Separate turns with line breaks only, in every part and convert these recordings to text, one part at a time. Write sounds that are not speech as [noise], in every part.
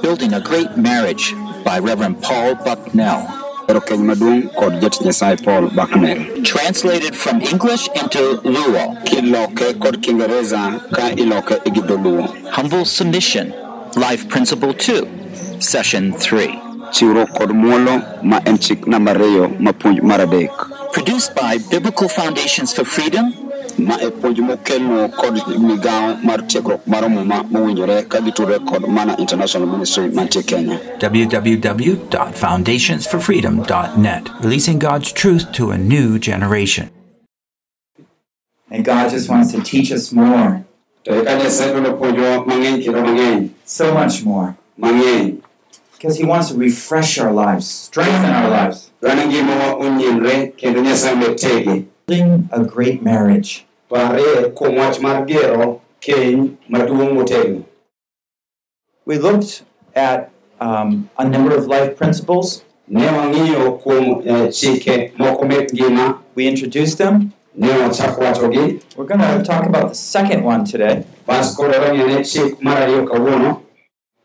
Building a Great Marriage by Reverend Paul Bucknell.
Ero keny maduong' kod jatich Nyasaye Paul Bucknell.
Translated from English into Luo.
Kiloke kod Kiingereza ka iloke gi dholuo.
Humble Submission. Life Principle 2. Session 3.
Chiwruok kod muolo ma en chik namba ariyo ma puonj mar adek.
Produced by Biblical Foundations for Freedom
Ma e puonj mokelno kod migawo mar tiegruok mar muma mowinjore ka gitudore kod Mana International Ministry mantie Kenya.
www.foundationsforfreedom.net, releasing God's truth to a new generation.
And God just wants to teach us more,
To eka Nyasaye dwaro puonjowa mang'eny kendo mang'eny.
so much more. Because He wants to refresh our lives, strengthen our lives,
Dhano ngimawa onyienre kendo Nyasaye med tege.
building a great marriage.
Kuom wach mar gero keny maduong' motegno.
We looked at um, a number of life principles.
Ne wang'iyo kuom eh, chike moko mek ngima,
We introduced them.
ne wachako wachogi.
We're going to talk about the second one today.
Bas koro wang'iyone chik mar ariyo kawuono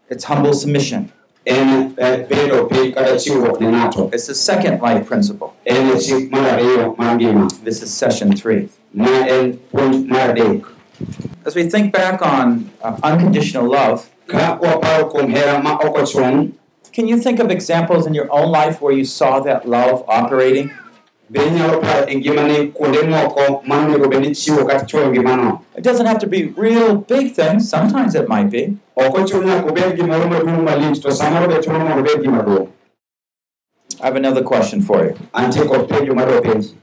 It's humble submission.
En bedo piny kata chiwruok ne.
It's the second life principle.
En chik mar ariyo
This is session three.
ma en puonj mar adek.
As we think back on uh, unconditional love,
Ka waparo kuom hera ma ok ochung',
can you think of examples in your own life where you saw that love operating?
be inyalo paro ngimani kuonde moko ma onego bed ni chiwo kata chwoyo ngimano.
It doesn't have to be real big things. Sometimes it might be.
Ok ochuno nyaka gimoro maduong' malich, to samoro be chuno mondo obed gima duong'.
I have another question for you.
Antie kod penjo madwa penji.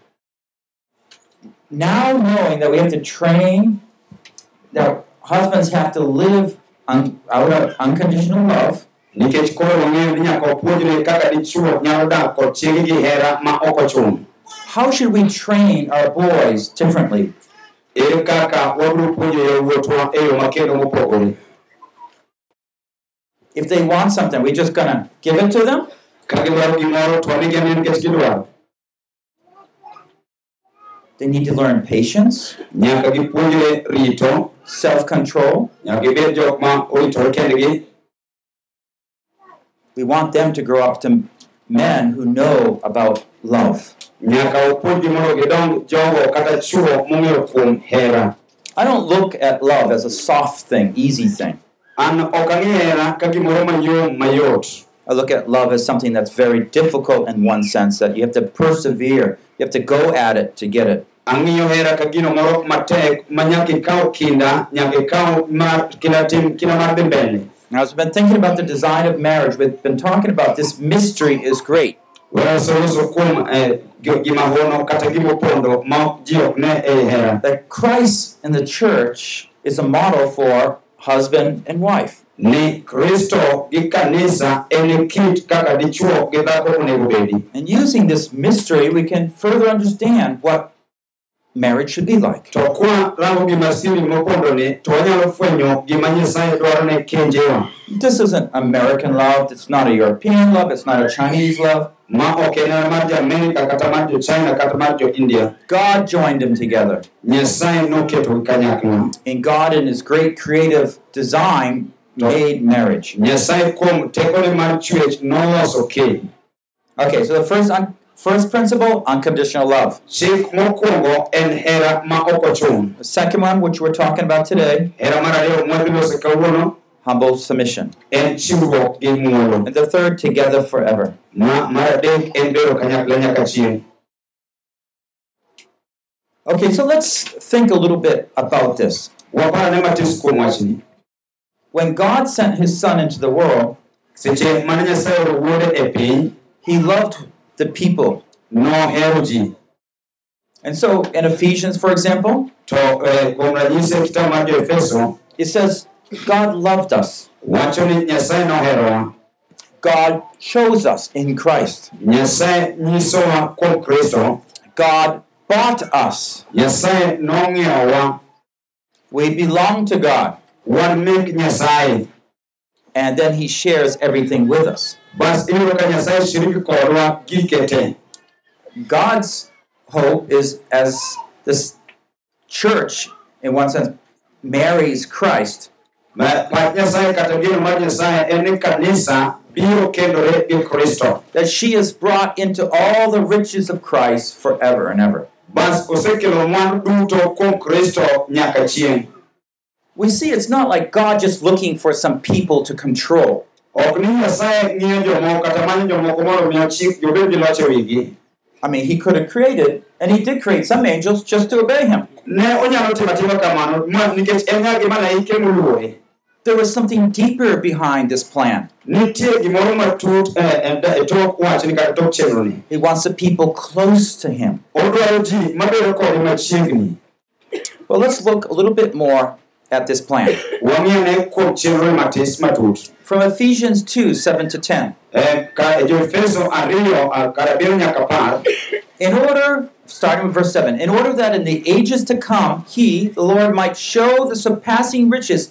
Now knowing that we have to train, that husbands have to live un- out of unconditional love,
Nikech koro wang'eyo ni nyaka wapuonjre kaka dichwo nyalo dak kod chiege gi hera ma ok ochung'.
how should we train our boys differently?
Ere kaka wabiro puonjo yawuotwa e yo makendo mopogore.
If they want something, we're just gonna give it to them?
Ka gidwaro gimoro to wanigi ane nikech gidwaro.
They need to learn patience,
Nyaka gipuonjre rito,
self-control.
nyaka gibed jok ma oritore kendgi.
We want them to grow up to men who know about love.
Nyaka wapuonjgi mondo gidong jogo kata chwo mong'eyo kuom hera.
I don't look at love as a soft thing, easy thing.
An ka gimoro mayom mayot.
I look at love as something that's very difficult in one sense, that you have to persevere, you have to go at it to get it.
Ang'iyo hera ka gino moro matek ma nyaka ikaw kinda, nyaka ikaw mar kinda tim kinda mar dhi mbele.
Now, I've been thinking about the design of marriage, we've been talking about this mystery is great.
Waseloso kuom eh, gi- gima hono kata gimopondo ma ji ok ne ei hera.
That Christ in the church is a model for husband and wife.
Ni Kristo gi kanisa en kit kaka dichwo gi dhako onego bedi.
And using this mystery, we can further understand what marriage should be like.
To kwa rango gima siri mopondo ni, to wanyalo fwenyo gima Nyasaye dwaro ne kenjewa.
This isn't American love, it's not a European love, it's not a Chinese love.
Ma ok en mar jo Amerika kata mar jo China kata mar jo India.
God joined them together.
Nyasaye noketogi kanyakla.
And God, in His great creative design, made marriage.
Nyasaye kuom tekone mar chwech noloso keny.
Okay, so the first un- first principle, unconditional love.
Chik mokwongo en hera ma ok ochung'.
The second one, which we're talking about today,
Hera mar ariyo mwadhi loso kawuono
humble submission.
en chiwruok gi muolo.
And the third, together forever.
Ma mar adek en bedo kanyakla nyaka chieng'.
Okay, so let's think a little bit about this.
Waparane matis kuom wachni.
When God sent His Son into the world,
Seche mane Nyasaye oro wuode piny,
He loved the people. And so in Ephesians, for example,
eh, kuom ranyisi kitabu mar jo-Efeso,
it says, God loved us.
wacho Nyasaye noherowa.
God chose us in Christ.
Nyasaye nyisowa kuom Kristo.
God bought us.
Nyasaye nong'iewowa.
We belong to God.
Wan mek Nyasaye.
And then He shares everything with us.
Bas iyudo ka Nyasaye shiriki kodwa gike te.
God's hope is as this church, in one sense, marries Christ,
Ma- nyasaye kata geno mar nyasaye en kanisa biro kendore gi kristo
that she is brought into all the riches of Christ forever and ever.
bas osekelo mwandu duto kuom kristo nyaka chieng'
We see it's not like God just looking for some people to control.
ok ni nyasaye ng'iyo jomoko kata manyo jomoko mondo mi ochik jobed gi loch wigi
I mean, He could have created, and He did create some angels just to obey Him.
Ne onyalo timo atima kamano ma- nikech en nyaka gi malaike moluore
There was something deeper behind this plan.
nitie gimoro matut e, e, e tok wachni kata tok chenroni
He wants the people close to Him.
odwaro ji mabedo kode machiegni
Well, let's look a little bit more at this plan.
wang'iyane kuom chenroni matis matut
From Ephesians 2 7 to 10.
Eh, ka e joefeso ariyo ah, kar abiriyo nyaka par
In order, starting with verse 7, in order that in the ages to come, he, the Lord, might show the surpassing riches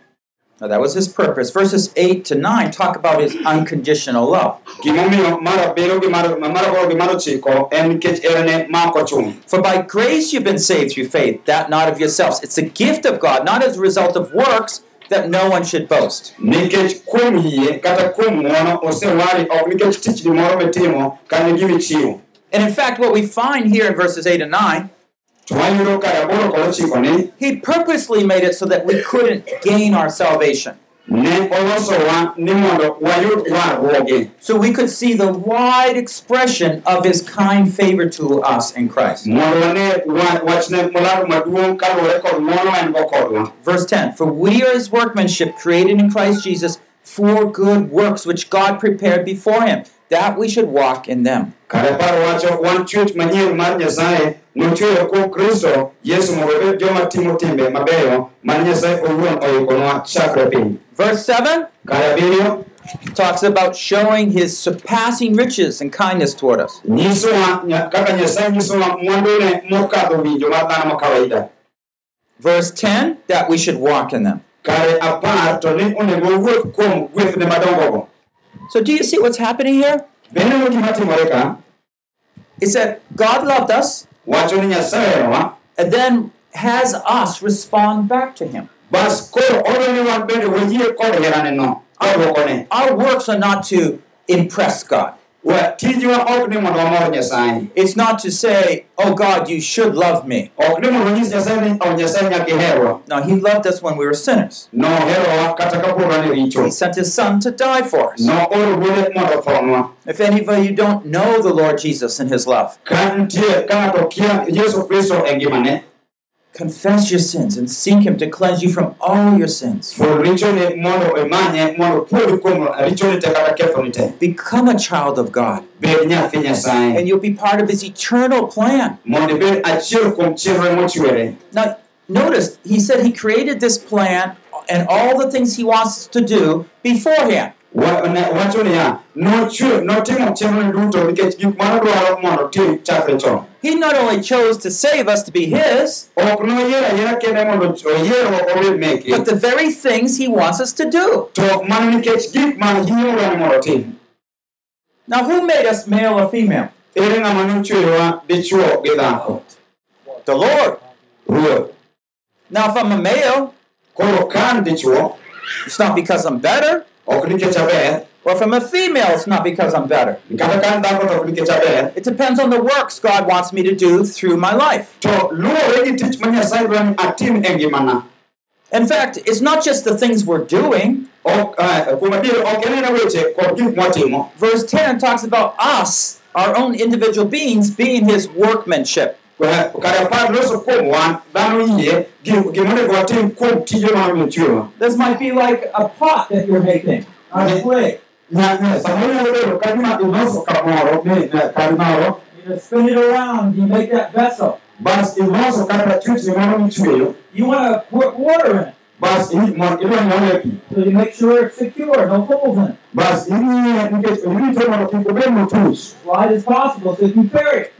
Now, that was his purpose. Verses 8 to 9 talk about his unconditional love.
gimomiyo mar abiriyo gi mar mar aboro gi mar ochiko en nikech erene ma ok ochung'
For by grace you've been saved through faith, that not of yourselves. It's a gift of God, not as a result of works, that no one should boast.
nikech kuom yie kata kuom ng'uono osewari ok nikech tich gimoro mitimo kane gimichiwo
And in fact, what we find here in verses 8 and 9, he purposely made it so that we couldn't gain our salvation.
ne olosowa ni mondo wayud warruoge
So we could see the wide expression of his kind favor to us in Christ.
mondo wane wa- wachne molaro maduong' kaluwore kod ng'uono ma en go kodwa
Verse 10 For we are his workmanship, created in Christ Jesus for good works, which God prepared before him, that we should walk in them.
kare par wacho wan chwech manyien mar nyasaye nochweyo kuom kristo yesu mondo obed joma timo timbe mabeyo mane nyasaye owuon oikonwa chakre piny
Verse 7
kare abiriyo
talks about showing his surpassing riches and kindness toward us.
nyisowa kaka nyasaye nyisowa mwandune mokadho winjo mar dhano ma kawaida
Verse 10 that we should walk in them.
kare apar to ni onego wuoth kuom gwethne madongogo
So, do you see what's happening here?
bende no gima timore ka
Is that God loved us
wacho ni nyasaye herowa
and then has us respond back to him.
bas koro odwa ni wan bende wayie kod heraneno kodwokone
Our works are not to impress God.
Wa tijwa ok ni mondo wamor nyasaye
It's not to say, oh God, you should love me.
ok ni mondo wanyis nyasaye ni o nyasaye nyaka iherwa
No, He loved us when we were sinners.
noherowa kata kapod wan richo
He sent His Son to die for us.
nooro wuode mondo othonwa
If any of you don't know the Lord Jesus and His love, confess your sins and seek Him to cleanse you from all your sins.
ful richone mondo imanye mondo puodhi kuom richoni te kata kethoni te
Become a child of God,
bed nyathi nyasaye
and you'll be part of His eternal plan.
mondo ibed achiel kuom chenro mochwere
Now, notice He said He created this plan and all the things He wants us to do beforehand.
Wacho niya notimo chenro duto nikech gik mano dwaro mondo tim chakre chon
He not only chose to save us to be His,
ok noyiero ayiera kende mondo oyiero obed meke
but the very things He wants us to do.
to mana nikech gik ma hiora ni mondo otim
Now, who made us male or female?
ere ng'ama nochweyowa dichuo gi dhako
The Lord. Now, if I'm a male,
koro kan dichuo
it's not because I'm better. Or if I'm a female, it's not because I'm better. It depends on the works God wants me to do through my life. In fact, it's not just the things we're doing. Verse 10 talks about us, our own individual beings, being His workmanship. This might be like a pot that you're making clay. Spin it around, you make that vessel.
michweyo
You want to put water in it, so you make sure it's secure, no holes in it.
motuch
Wide as possible so you can carry it.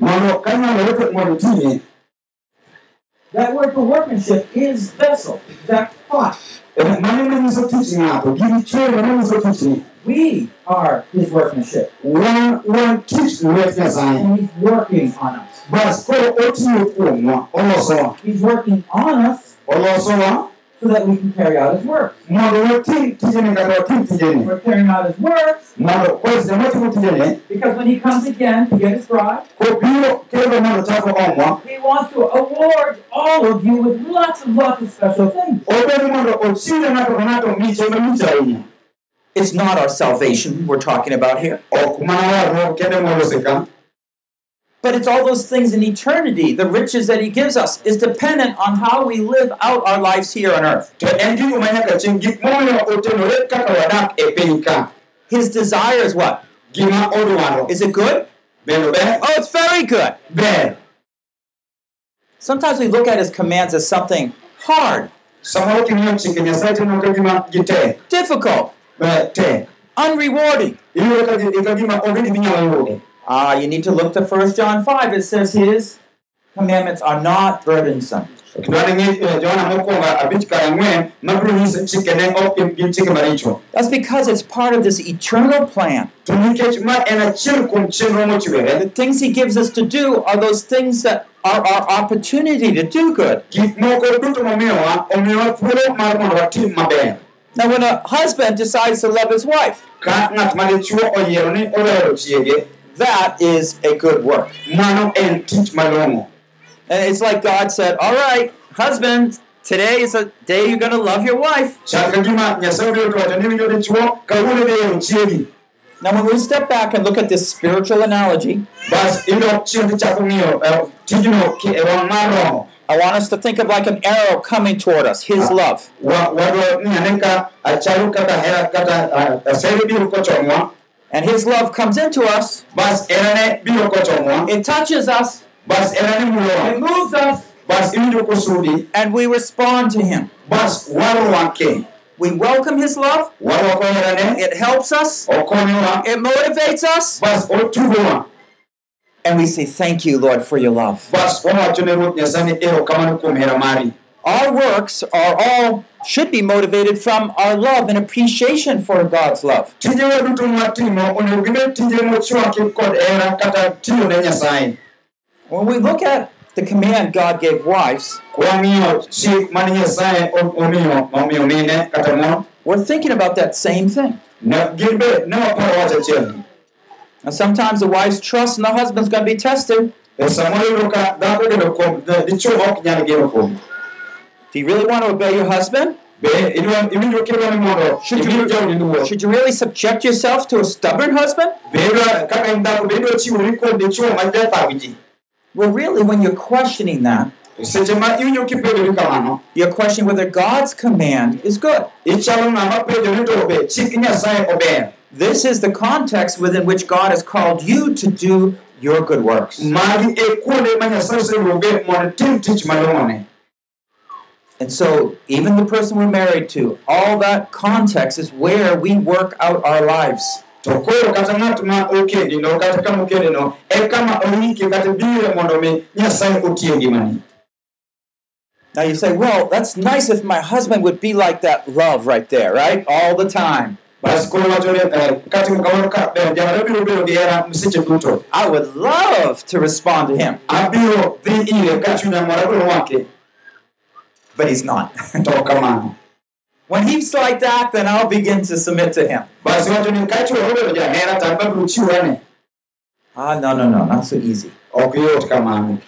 That word for workmanship is vessel, that pot.
Mano manyiso tich ng'ato gini chwere manyiso tichni
We are his workmanship.
wan tich lwet nyasaye
And he's working on us.
bas koro otiyo kuomwa olosowa
He's working on us so that we can carry out his work.
mondo watim tijeni kata watim tijeni
We're carrying out his works.
Mondo kwesde watimo tijeni
because when he comes again to get his bride,
kobiro kendo mondo chako omwa
he wants to award all of you with lots and lots of special things.
obedo mondo ochiwne ng'ato ka ng'ato miche malich ahinya
It's not our salvation we're talking about here,
ok mana warruok kende moloseka
but it's all those things in eternity. The riches that he gives us is dependent on how we live out our lives here on earth. His desire is what? Is it good? Oh, it's very good. Sometimes we look at his commands as something hard, difficult, unrewarding. Ah, you need to look to 1 John 5. It says his commandments are not burdensome. That's because it's part of this eternal plan. The things he gives us to do are those things that are our opportunity to do good. Now, when a husband decides to love his wife,
ka ng'at madichuo oyiero ni ohero chiege
that is a good work.
mano en tich malong'o
And it's like God said, All right, husband, today is a day you're going to love your wife.
chal ka gima nyasaye obiro to wacho ni winjo dichuo kawuono dhi hero chiegi
Now, when we step back and look at this spiritual analogy,
bas idok chien tichako ng'iyo eh, tijno ki- e wang' mar roho
I want us to think of like an arrow coming toward us, his love.
Wa- wadwa ni ane ka achalo kaka hera kata asere biro kochomwa
And his love comes into us,
bas herane biro kochomwa
it touches us, it moves us,
bas iwinjo kosudi
and we respond to him. We welcome his love, it helps us, it motivates us, and we say, Thank you, Lord, for your love.
Bas wawacho ne ruoth nyasaye ni erokamano kuom hera mari
Our works are all should be motivated from our love and appreciation for God's love.
tijewa duto mwatimo onego gibed tije mochwaki kod hera kata tiyo ne nyasaye
When we look at the command God gave wives,
kwang'iyo chik mane nyasaye o- omiyo omiyo mine kata mon
we're thinking about that same thing.
ne gin be ne waparo wach achiel
And sometimes the wife's trust in the husband's going to be tested. Do you really want to obey your husband?
be idwa- iwinjo kidwa ni mondo
Should you, should you really subject yourself to a stubborn husband?
be idwa kaka en dhako be idwa chiwori kuom dichuo ma jathag ji
Well, really, when you're questioning that,
seche ma iwinjo kipenjori kamano
you're questioning whether God's command is good.
ichalo ng'ama penjo ni to be chik nyasaye ober
This is the context within which God has called you to do your good works. And so, even the person we're married to, all that context is where we work out our lives.
koro kata ng'at ma okendino kata kama okendino e kama oike kata bire mondo mi nyasaye otie ngimani
Now you say, well, that's nice if my husband would be like that love right there, right? All the time.
bas koro wacho ni eh, katimo kamano ka ber jamare biro bedo gi hera seche duto
I would love to respond to him, but he's not. [laughs]
to kamano
when he's like that, then I'll begin to submit to him.
bas wacho ni ka chuo obedo jahera to an babiro chiwane
Ah, no, no, no, not so easy.
yot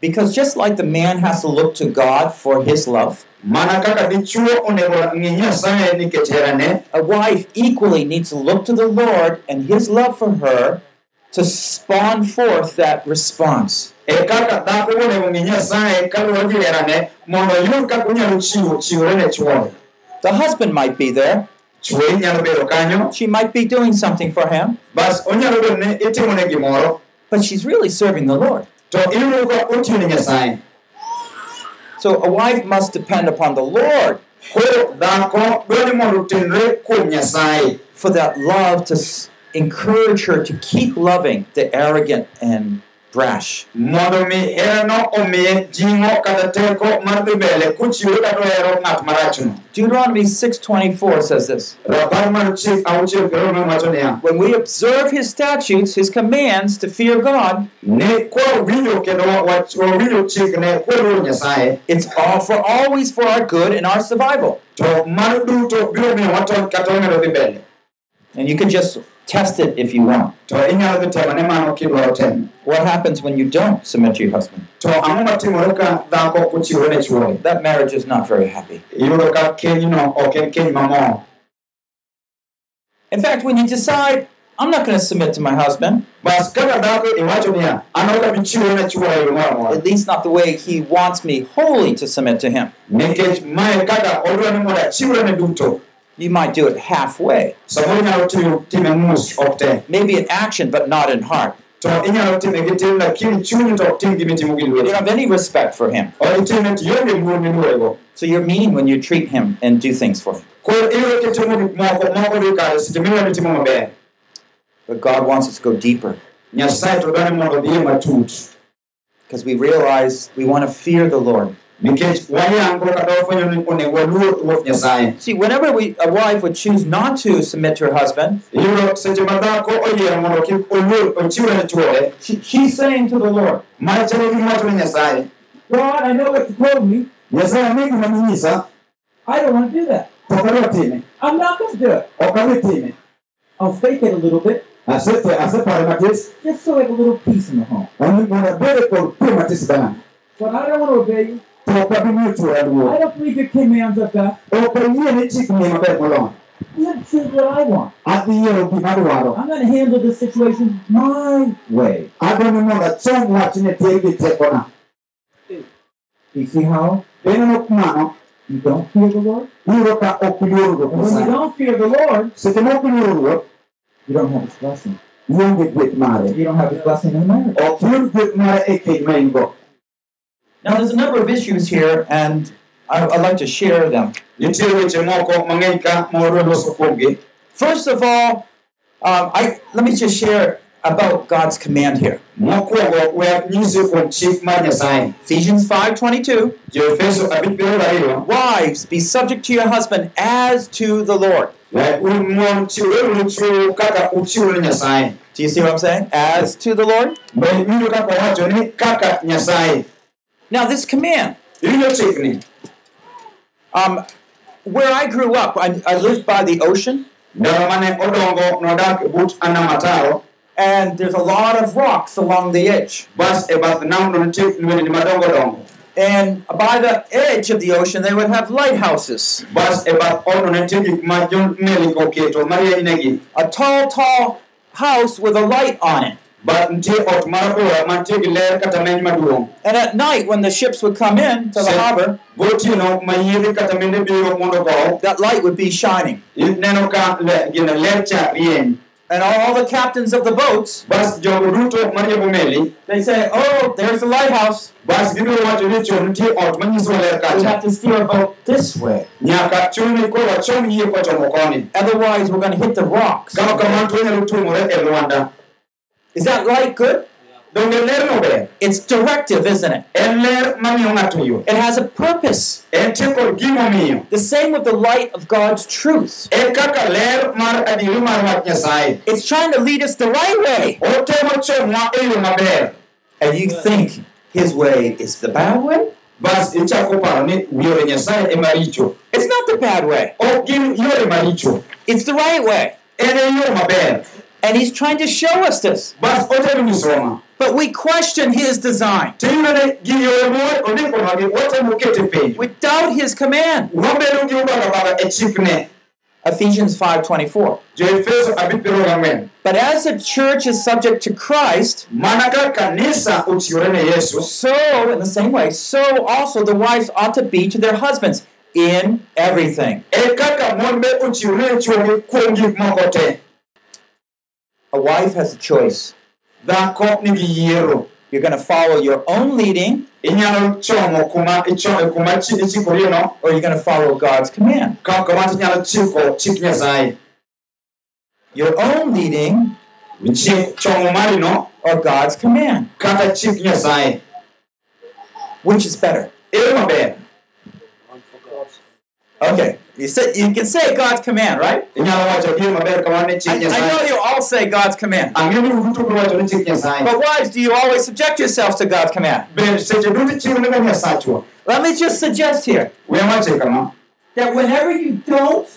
Because just like the man has to look to God for his love,
mana kaka dichuo onego ng'i nyasaye nikech herane
a wife equally needs to look to the Lord and his love for her to spawn forth that response.
kaka dhako onego ng'i nyasaye kaluwore gi herane mondo oyud kaka onyalo chiwo chiwore ne chuore
The husband might be there,
chuori nyalo bedo kanyo.
She might be doing something for him,
bas onyalo bedo ni itimone gimoro.
But she's really serving the Lord.
to iyudo ka otiyo ne nyasaye.
So a wife must depend upon the Lord
koro dhako dwani mondo otenre kuom nyasaye.
for that love to encourage her to keep loving the arrogant and brash.
mondo mi herano omiye jing'o kata teko mar dhi mbele kochiwore kata ohero ng'at marachno
Deuteronomy 6:24 says this.
rapar mar chik auchiel piero ang'wen wacho niya
When we observe his statutes, his commands to fear God,
ni kwawinjo kendo wach- wawinjo chikne kwaluoro nyasaye
it's all for always for our good and our survival.
to mano duto biro miyo watony kata wamedo dhi mbele
And you can just test it if you want.
to inyalo dhi temo ne mano kidwaro temo
What happens when you don't submit to your husband?
to ang'o matimore ka dhako ochiwore ne chuore
That marriage is not very happy.
iyudo ka kenyno ok en keny mamor
In fact, when you decide, I'm not going to submit to my husband,
bas kaka dhako iwacho niya an ok abi chiwore ne chuora yo moro amora
at least not the way he wants me wholly to submit to him,
nikech mae kaka odwa ni mondo achiwre ne duto
you might do it halfway.
samoro inyalo timo time mus ok te
Maybe in action, but not in heart.
to inyalo time gi tim lakini chunyi to ok tim gimitimo gi
You don't have any respect for him.
ok itime to ionge luor miluorego
So you're mean when you treat him and do things for him.
koro iyudo kitimo gik moko moko dhi kare seche miwa ni timo maber
But God wants us to go deeper
nyasaye to dwani mondo dhiye matut
because we realize we want to fear the Lord.
Nikech wayango kata wafwenyo ni onego waluor ruoth nyasaye
See, whenever we, a wife would choose not to submit to her husband,
iyudo seche ma dhako oyiero mondo kik oluor ochiwre ne chuore
she, she's saying to the Lord,
mana chalo gi wacho ne nyasaye
God, I know what you told me.
nyasaye ane gima ninyisa
I don't want to do that.
to ok adwa time
I'm not going to do it.
ok adhi time
I'll fake it a little bit
Ase- asepare matis
just so I have a little peace in the home.
Ani mondo abed kod kwe matis dala
But I don't want to obey you.
To ok abi miyo chuora
I don't believe your commands are God.
ok ayie ni chik ni maber moloyo
I'm going to choose what I want.
adhi yiero gima adwaro
I'm going to handle this situation my way.
adwa ni mondo achom wachni tieg gi tekona
You see how you don't fear the Lord?
iyudo ka ok iluoro ruoth
And when you don't fear the Lord,
seche ma ok iluoro ruoth
you don't have His blessing.
ionge gweth mare
You don't have His blessing in marriage. Now, there's a number of issues here, and I, I'd like to share them. First of all, um, I let me just share about God's command here. Ephesians 5:22.
jo-efeso abich piero ariyo
Wives, be subject to your husband as to the Lord. Do you see what I'm saying? As to the Lord. Now, this command, um, where I grew up, I, I lived by the ocean,
ndalo mane odongo nodak but anamataro
and there's a lot of rocks along the edge.
bas bath nam no nitie lwendni madongo dongo
And by the edge of the ocean, they would have lighthouses.
bas bath odno nitie gik ma jo-melik oketo marienynegi
A tall, tall house with a light on it.
But nitie ot mar bora mantie gi ler kata meny maduong'
And at night, when the ships would come in to the harbor,
gotieno ma yiedhi kata mende biro mondo go
that light would be shining.
ineno ka le- gina ler cha rieny
And all the captains of the boats,
bas jogo duto mariembo meli
they say, Oh, there's the lighthouse.
bas gibiro wacho ni chon nitie ot manyiso ler
We have to steer a boat this way.
nyaka chuni koro wachom yie kochomo koni
Otherwise, we're going to hit the rocks. Is that light good?
ber
It's directive, isn't it?
en ler mamiyo ng'ato yo
It has a purpose.
entie kod gimomiyo
The same with the light of God's truth.
en kaka ler mar adieri mar wach
It's trying to lead us the right way.
otemo chomwa yo maber
And you think His way is the bad way?
bas ichako paro ni yore nyasaye
It's not the bad way.
ok gin yore maricho
It's the right way.
En yo maber
And He's trying to show us this.
bas otemo nyisowa ma
But we question His design.
tiyudo ni gi yore mowe ondikonwagi watemo kete piny
We doubt His command.
wabedo gi ubagabaga chikne
Ephesians 5:24.
jo-efeso abich piero ang'wen
But as the church is subject to Christ,
mana ka kanisa ochiwore ne yesu
so in the same way, so also the wives ought to be to their husbands in everything.
e kaka mon be ochiwore ne chwogi kuom gik moko te
A wife has a choice.
dhako nigi yiero
You're going to follow your own leading.
Inyalo chomo kuma icho- kuma chi-
or you're going to follow God's command.
ka kamano chiko chik
Your own leading. Or God's command? Which is better? Okay, you say you can say God's command, right?
inyalo wacho ere maber kamano ne
I, I know you all say God's command,
ang'eyo ni uduto biro wacho ni chik nyasaye
but wives, do you always subject yourselves to God's command?
bende seche duto chiwonega nyasachwa
Let me just suggest here
we wache kama
that whenever you don't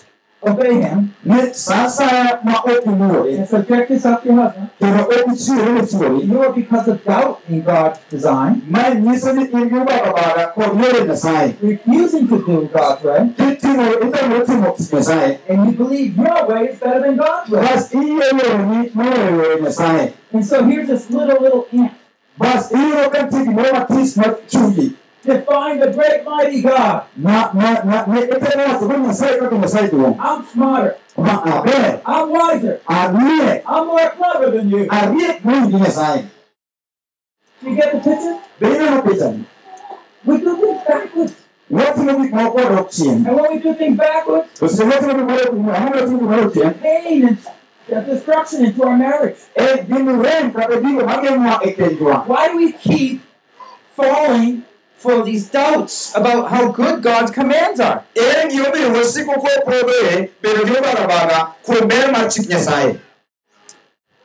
obey Him
ni sa asaya ma ok iluore
and subject yourself to your husband,
kendo ok ichiwore ne chuori
you are because of doubt in God's design,
mae nyiso ni in gi barabaga kod yore nyasaye
refusing to do God's way,
kitimo itamore timo tich nyasaye
and you believe your way is better than God's way.
bas iyie yoreni moloyo yore nyasaye
And so here's this little little ant.
bas iyudo ka nitie gimoro matis chunyi
Define the great mighty God.
ma ma ma ne itemo wacho go nyasaye kaka nyasaye duong'
I'm smarter.
ma aber
I'm wiser.
ariek
I'm more clever than you.
ariek moingi nyasaye
You get the picture?
be ineno pichani
We do things backwards.
watimo gik moko odok chien
And when we do things backwards,
to seche watimo gimoro ang'o watimo gimoro chien
pain and uh, destruction into our marriage.
e gin rem kata gigo mageng'wa e kendwa
Why do we keep falling for these doubts about how good God's commands are?
ere gimomiyo wasiko kopodhoe bedo gi barabaga kuom ber mar chik nyasaye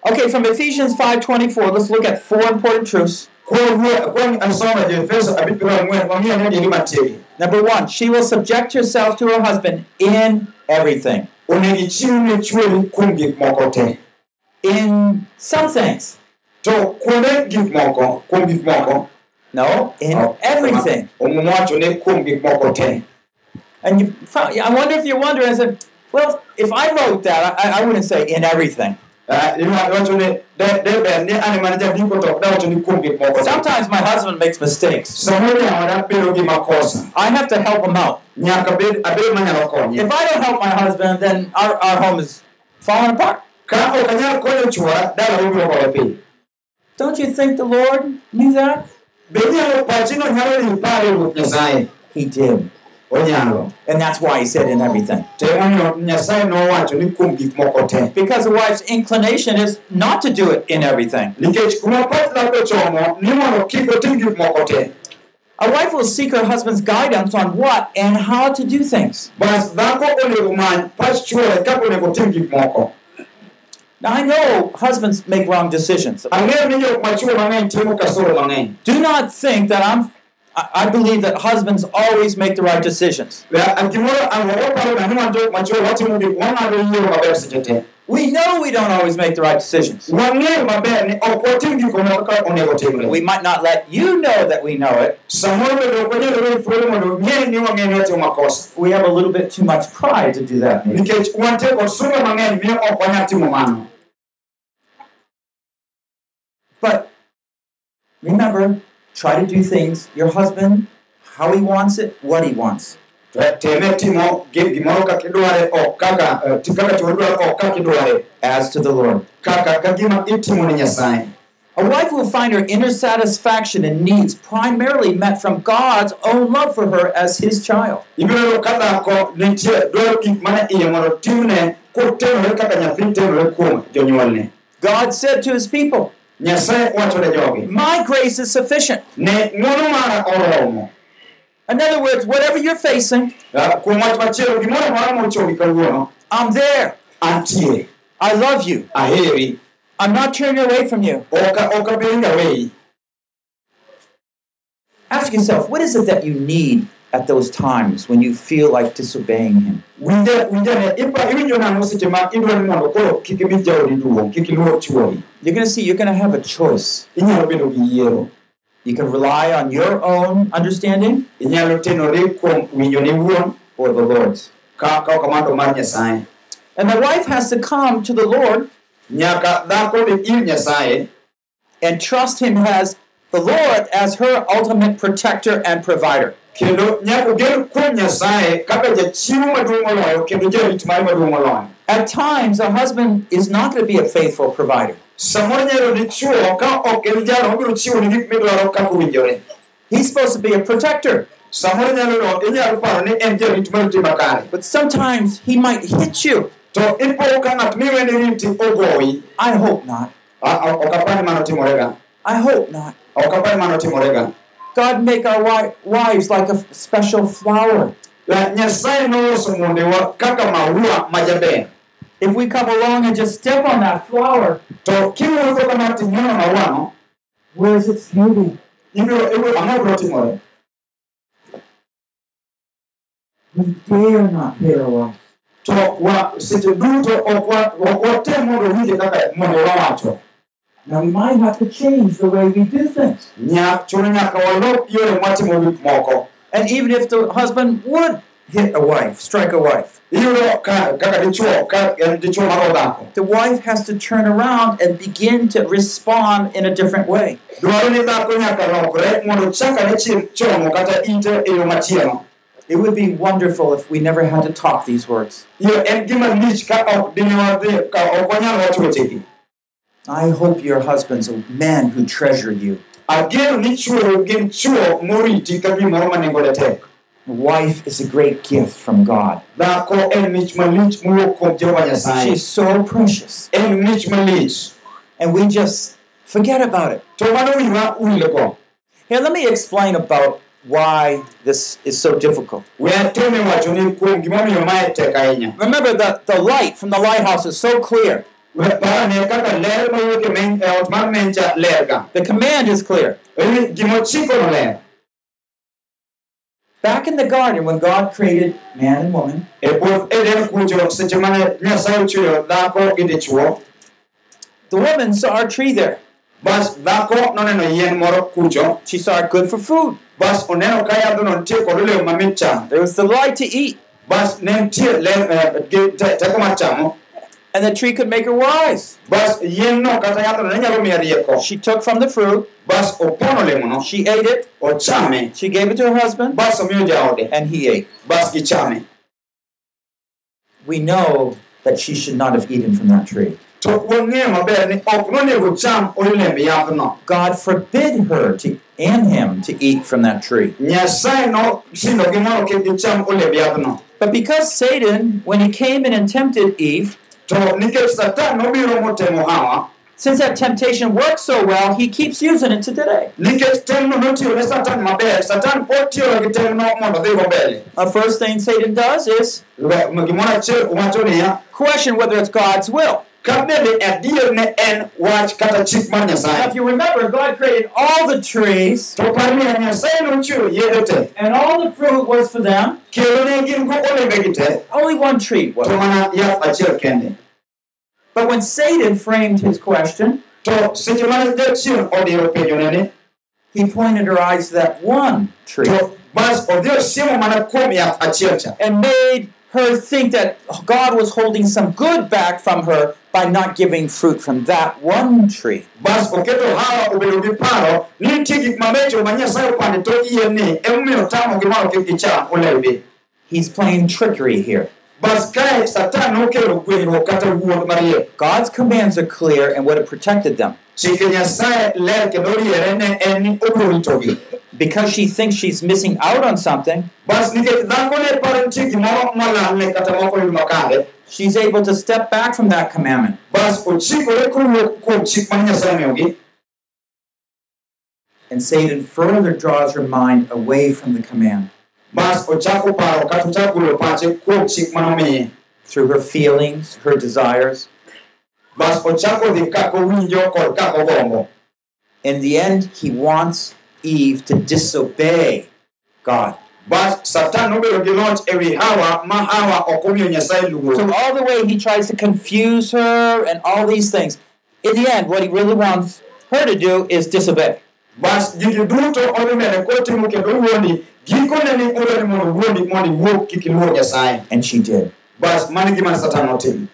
Okay, from Ephesians 5:24, let's look at four important truths.
kuom kuom asoma joefeso abich piero ang'wen wang'iyo ni adieri matiegi
Number one, she will subject herself to her husband in everything.
onego ichiw ne chuori kuom gik moko te
In some things.
To kuonde gik moko kuom gik moko
No, in everything.
omuom wacho ne kuom gik moko te
And you, found- I wonder if you're wondering, I said, well, if I wrote that, I, I wouldn't say in everything.
Ah, iwa- iwacho ni de de ber ni an ema ne jandiko to ok dawacho ni kuom gik moko te
Sometimes my husband makes mistakes.
samoro jaoda bedo gi makosa
I have to help him out.
nyaka bed abed manyalo konye
If I don't help my husband, then our, our home is falling apart.
ka ok anyal konyo chuora dala biro gore piny
Don't you think the Lord knew that?
Be nyalo pachino nyalo riw pare nyasaye
He did.
onyalo
And that's why he said in everything.
to emomiyo uh, nyasaye nowacho ni kuom gik moko te
Because the wife's inclination is not to do it in everything.
nikech kuma pach dhako chomo ni mondo kik otim gik moko te
A wife will seek her husband's guidance on what and how to do things. Now, I know husbands make wrong decisions.
ang'eyo ni jok machuo mang'eny timo kasoro mang'eny
Do not think that I'm. I I believe that husbands always make the right decisions.
Be- gimoro waparo ga ni wan jok machuo watimo gik wang'ado yiero maber seche te
We know we don't always make the right decisions.
wang'eyo maber ni ok watim gik moko kaka onego timre
We might not let you know that we know it.
samoro bende ok wanyal weyo thuolo mondo ng'e ni wang'e ni watimo makosa
We have a little bit too much pride to do that. maybe. But remember, try to do things your husband, how he wants it, what he wants. As to the Lord. A wife will find her inner satisfaction and needs primarily met from God's own love for her as his child. God said to his people,
nyasaye wacho ne jogi
My grace is sufficient.
ne ng'wono mara oromo
In other words, whatever you're facing,
kuom wach machielo gimoro amora
I'm there. I love you. I'm not turning away from you.
ok ok abendi aweyi
Ask yourself, what is it that you need at those times when you feel like disobeying him?
winje winjane ipa iwinjo nang'o seche ma idwaro ni mondo koro kik imi jaodi duong' kik iluor chuori
You're going to see you're going to have a choice.
inyalo bedo gi yiero
You can rely on your own understanding
inyalo tenori kuom winjoni wuon
or the Lord's.
ka ka ok kamano to mar nyasaye
And the wife has to come to the Lord
nyaka dhako dhi ir nyasaye
and trust him as the Lord as her ultimate protector and provider.
Kendo nyaka kuom nyasaye kaka jachiwo maduong' moloyo kendo jarit mare maduong' moloyo.
At times, a husband is not going to be a faithful provider.
samoro nyalo ni chuo ka ok en jalo mabiro chiwo ni gik midwaro kaka owinjore.
He's supposed to be a protector,
samoro nyalo no inyalo paro ni en jarit mariti makare.
But sometimes he might hit you.
To ipo ka ng'at miweni riti ogoyi
I hope not.
A- a- ok apar mano timorega
I hope not.
ok apar mano timorega
God make our wives like a special flower.
La- nyasaye noloso mondewa kaka maua majaber
If we come along and just step on that flower,
to kiwuotho kama tinyono mauano
where's its beauty?
ibiro ibiro ang'o biro timore
We dare not our wives.
to wa seche duto ok watem mondo winje kaka mondo wawacho
Now we might have to change the way we do things.
nya chuno nyaka walok yore mwatimo gik moko
And even if the husband would hit a wife, strike a wife,
iyudo ka kaka dichuo ka en dichuo maro dhako
the wife has to turn around and begin to respond in a different way.
dwaro ni dhako nyaka lokre mondo chakane chiem chomo kata ite yo machielo
It would be wonderful if we never had to talk these words. I hope your husbands a man who treasure you.
ageno ni chuo gin chuo moriti ka gimoro ma nengone tek
wife is a great gift from God.
dhako en mich malich mowuok kuom jehova nyasaye
She's so precious.
en mich malich
And we just forget about it.
to mano wiwa wilgo
Here, let me explain about why this is so difficult.
we ateme wacho ni kuom gimomiyo mae tek ahinya
Remember that the light from the lighthouse is so clear.
We parane kaka ler mawuok e men- e eh, ot mar mencha ler ga
The command is clear.
en gimochikono ler
Back in the garden, when God created man and woman,
puoth eden kucho seche mane nyasaye ochweyo dhako gi dichuo
the woman saw a tree there.
bas dhako noneno yien moro kucho
She saw it good for food.
bas oneno ka yadhono nitie kod olemo mamit chamo.
There was the light to eat,
eh,
and the tree could make her wise.
bas yien no kata yadhono ne nyalo miya rieko
She took from the fruit,
bas opono olemono
she ate it, she gave it to her husband,
bas omiyo jaode
and he ate. We know that she should not have eaten from that tree.
to wang'eyo maber ni ok nonego cham olemb yadhno
God forbid her to and him to eat from that tree.
nyasaye nosindogi mondo kik gicham olemb yadhno
But because Satan, when he came in and tempted Eve,
to nikech satan motemo hawa
since that temptation worked so well, he keeps using it to today.
nikech temno notiyo ne satan maber satan pod tiyo gi temno mondo dhigo mbele
The first thing Satan does is
gimoro achiel wacho niya
question whether it's God's will.
Ka bende adier ne en wach kata chik
if you remember, God created all the trees,
to par niya nyasaye nochweyo yedhe te.
and all the fruit was for them.
kendo ne gin go olembegi te.
Only one tree was.
mana yath achiel kende.
But when Satan framed his question,
to seche mane jachien odiro penjone ni
he pointed her eyes to that one tree
to bas odhi osiemo mana kuom yath achiel cha.
and made her think that God was holding some good back from her by not giving fruit from that one tree.
bas oketo hawa obedo gi paro ni nitie gik mabecho ma nyasaye opande tok yien ni emomiyo tamo gimoro kik gicham olembe
He's playing trickery here.
bas kae satan nokelo gwenyruok kata wuond mariek
God's commands are clear and would have protected them.
chike nyasaye ler kendo riere ne en ni obiro ritogi
Because she thinks she's missing out on something,
bas nikech dhako ne paro nitie gimoro molalne kata moko yud makare
she's able to step back from that commandment.
bas ochikore kowuok kuom chik mane nyasaye omiyogi
And Satan further draws her mind away from the command
bas ochako paro kata ochako golo pache kuom chik manomiye
through her feelings, her desires.
bas ochako dhi kako winjo kod kako gombo
In the end, he wants Eve to disobey God.
But Satan nobedo gi loch ewi Hawa ma Hawa ok omiyo Nyasaye
So all the way he tries to confuse her and all these things. In the end, what he really wants her to do is disobey.
Bas gigi duto odhi mbele kotimo kendo wuondi gikone ni odwani mondo wuondi mondo iwuok kik iluor Nyasaye.
And she did.
Bas mano gima Satan notimo.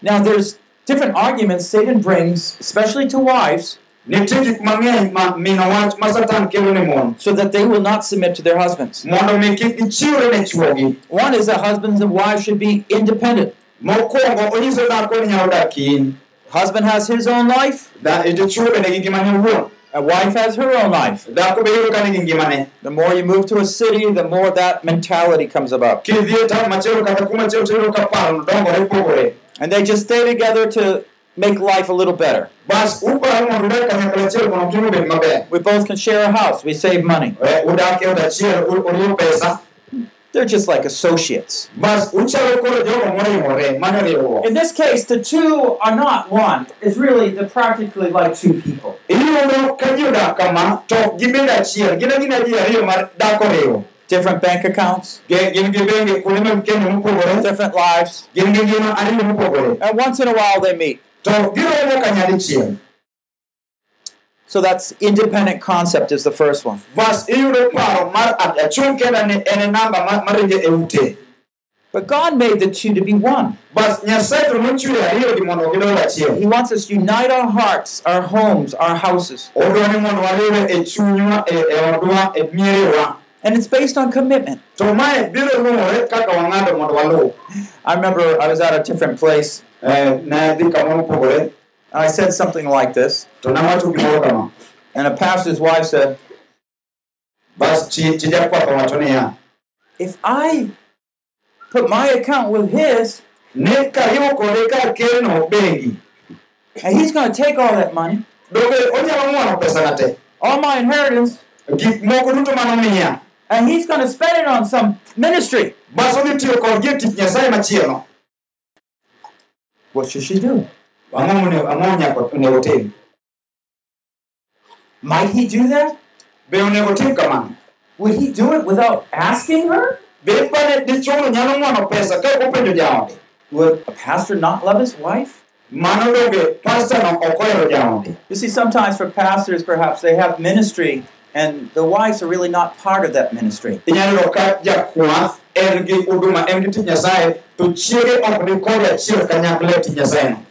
Now, there's different arguments Satan brings, especially to wives,
Nitie gik mang'eny ma mino wach ma Satan kelo ne mon
so that they will not submit to their husbands.
mondo mi kik gichiwre ne chwogi.
One is that husbands and wives should be independent.
Mokwongo onyiso dhako ni nyalo dak kien.
Husband has his own life,
Da dichwo bende gi ngimane owuon.
A wife has her own life.
dhako be yudo ka nigi ngimane
The more you move to a city, the more that mentality comes about.
kidhi taon machielo kata kumachielo to iyudo ka paro dongore pogore
And they just stay together to make life a little better.
bas uparo mondo udag kanyakla achiel mondo ngima obed maber
We both can share a house, we save money.
Eh, udak e ot achiel u- uriwo pesa
They're just like associates.
bas uchalo koro jogo moriwore mano riwruok
In this case, the two are not one. It's really, they're practically like two people.
iyudo ka ji odak kama to gibedo achiel gin agina ji ariyo mar dak oriwo
Different bank accounts,
Ge- gin gi bengi kuonde mag keno mopogore
different lives.
gin gi ngima ariyo mopogore
And once in a while they meet.
To giromo kanyadichiel
So that's independent concept is the first one.
bas iyudo paro mar a- achung' kenda ni en namba ma- maringo e ute
But God made the two to be one.
bas nyasaye to nochweyo ariyogi mondo gidol achiel
He wants us to unite our hearts, our homes, our houses.
Odwa ni mondo wariwre chunywa odwa mierewa
And it's based on commitment.
to mae biro luwore kaka wang'ado mondo waluw
I remember I was at a different place
ne dhi kamoro mopogore
and I said something like this.
to nawacho gimoro kama
And a pastor's wife said,
bas chi chi jakwath owacho niya
If I put my account with his
ni kariwo kode kar keno bengi
and he's going to take all that money,
dobe onyalo ng'wono pesana te
all my inheritance,
gik moko duto manomiya
and he's going to spend it on some ministry,
bas tiyo kodgi tich nyasaye machielo
what should she do?
ang'o nyaka onego tim
Might he do that?
be onego tim kamano
Would he do it without asking her?
be pane dichuono nyalo ng'wono pesa ka openjo jaode
Would a pastor not love his wife?
mano donge pastono ok ohero jaode
You see, sometimes for pastors, perhaps they have ministry and the wives are really not part of that ministry.
inyalo yudo ka jakwath en gi huduma en gi tich nyasaye to chiege ok ni kode achiel kanyakla tich nyasaye no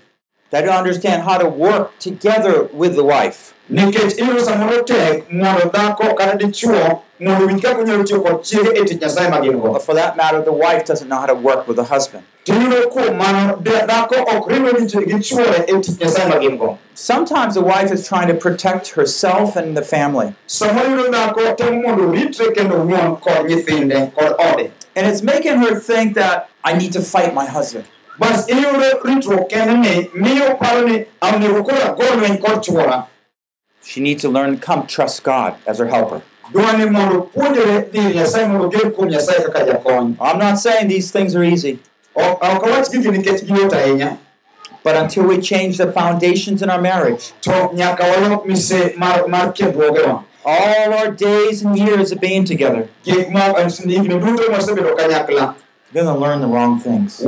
They don't understand how to work together with the wife.
Nikech iyudo samoro tek mondo dhako kata dichuo mondo owinj kaka onyalo tiyo kod chiege e tich nyasaye ma gin go
But for that matter, the wife doesn't know how to work with the husband.
tiyudo kuom mano dhako ok gi chuore e tich nyasaye ma gin go
Sometimes the wife is trying to protect herself and the family.
samoro iyudo dhako temo mondo oritre kendo owuon kod nyithinde kod ode
And it's making her think that I need to fight my husband.
bas iyudo ritruok kende ni miyo paro ni onego koro agol kod chuora
She needs to learn to come trust God as her helper. I'm not saying these things are easy, but until we change the foundations in our marriage, all our days and years of being together, we're going to learn the wrong things.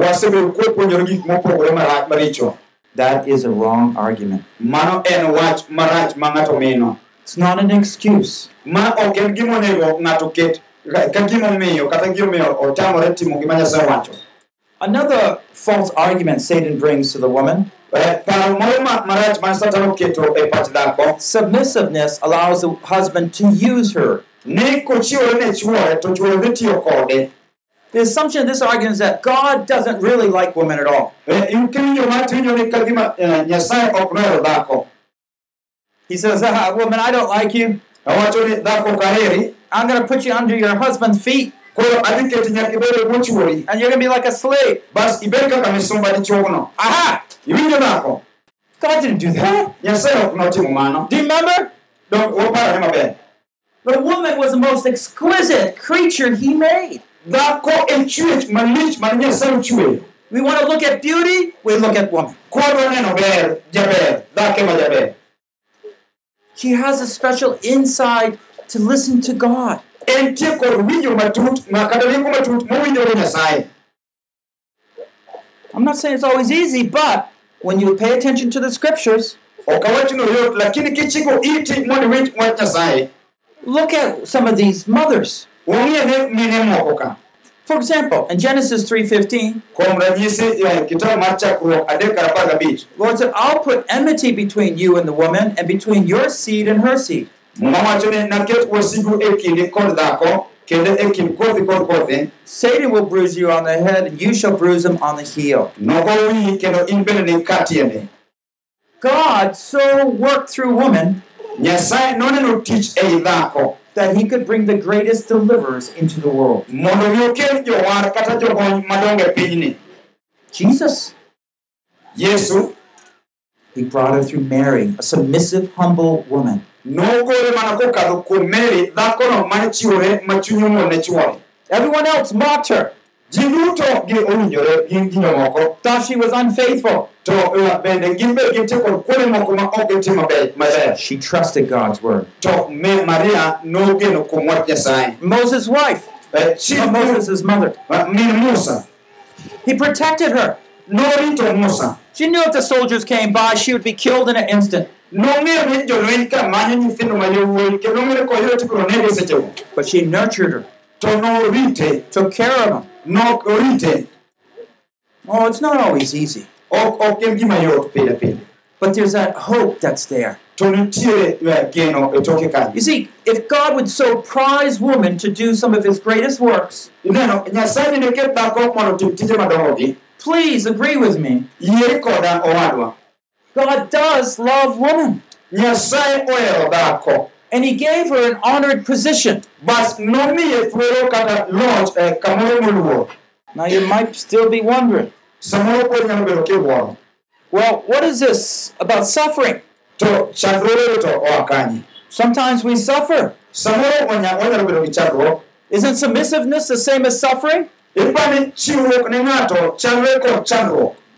Wasebedo kwapuonjore gik mopogore marach maricho
That is a wrong argument.
mano en wach marach ma ng'ato mino
It's not an excuse.
ma ok en ng'ato ket ka gimomiyo kata gimomiyo otamore timo gima nyasaye wacho
Another false argument Satan brings to the woman
Eh, paro moro ma- marach ma satan oketo pach dhako
submissiveness allows the husband to use her. The assumption of this argument is that God doesn't really like women at all.
In kiwinjo ma tiwinjo ni ka gima nyasaye ok nohero dhako
He says, ah, Woman, I don't like you.
owacho ni dhako ok aheri
I'm going to put you under your husband's feet,
koro adhi keti nyaka ibed bwo chuori
and you're going to be like a slave.
bas ibed kaka misumba dichuogno
Aha! God didn't do that.
nyasaye ok notimo mano
Do you remember?
Dong waparore maber
The woman was the most exquisite creature he made.
Dhako malich mane nyasaye ochweyo
We want to look at beauty, we look at woman.
kwadwa neno ber jaber dhake ma jaber
She has a special insight to listen to God.
entie kod winjo matut ma kata rieko matut mowinjore nyasaye
I'm not saying it's always easy, but when you pay attention to the scriptures,
ok awach yot lakini kichiko iti mondo iwinj wach nyasaye
look at some of these mothers.
Wang'iane mine moko ka
For example, in Genesis 3:15,
kuom ranyisi eh, kitabu mar chakruok adek kar apar gabich
Lord said, "I'll put enmity between you and the woman, and between your seed and her seed."
mawacho ni naket wasigu kindi kod dhako kendo kind kothi kod kothi
Satan will bruise you on the head, and you shall bruise him on the heel.
nogo wiyi kendo in bende ni ka tiende
God so worked through woman
nyasaye noneno tich ei dhako
that he could bring the greatest deliverers into the world.
mondo mi okel jowar kata jogony madongo pinyni
Jesus.
yesu
He brought her through Mary, a submissive, humble woman.
nogore mana kokadho kuom mary dhakono mane chiwore ma chunye omol ne chwore
Everyone else mocked her,
ji duto gi owinjore gin ji mamoko
thought she was unfaithful.
to eh, bende gin be gintie kod kuonde moko ma ok gitim maber
She trusted God's word.
to maria nogeno kuom wach nyasaye
Moses' wife,
Eh, chi
not Moses' mother,
eh, min musa
he protected her.
no norito musa
She knew if the soldiers came by, she would be killed in an instant.
nong'eyo ni jolweny ka manyo nyithindo ma yowuoyi kendo nong'eyo ni koyudo tibiro nege sechego
But she nurtured her, took care of them.
Norite
Oh, it's not always easy.
ok ok en gima yot pile pile
But there's that hope that's there.
to nitiere geno toke kanyo
You see, if God would so prize woman to do some of his greatest works,
ineno nyasaye nene ket dhako mondo otim tije
please agree with me.
yie koda owadwa
God does love woman.
Nyasaye ohero dhako
And he gave her an honored position.
bas nomiye thuolo kata loch kamoro moluor
Now you might still be wondering,
samoro pod nyalo bedo kiwuoro
well, what is this about suffering?
to chandruoge to oa kanye
Sometimes we suffer.
samoro wanya- wanyalo bedo gi chandruok
Isn't submissiveness the same as suffering?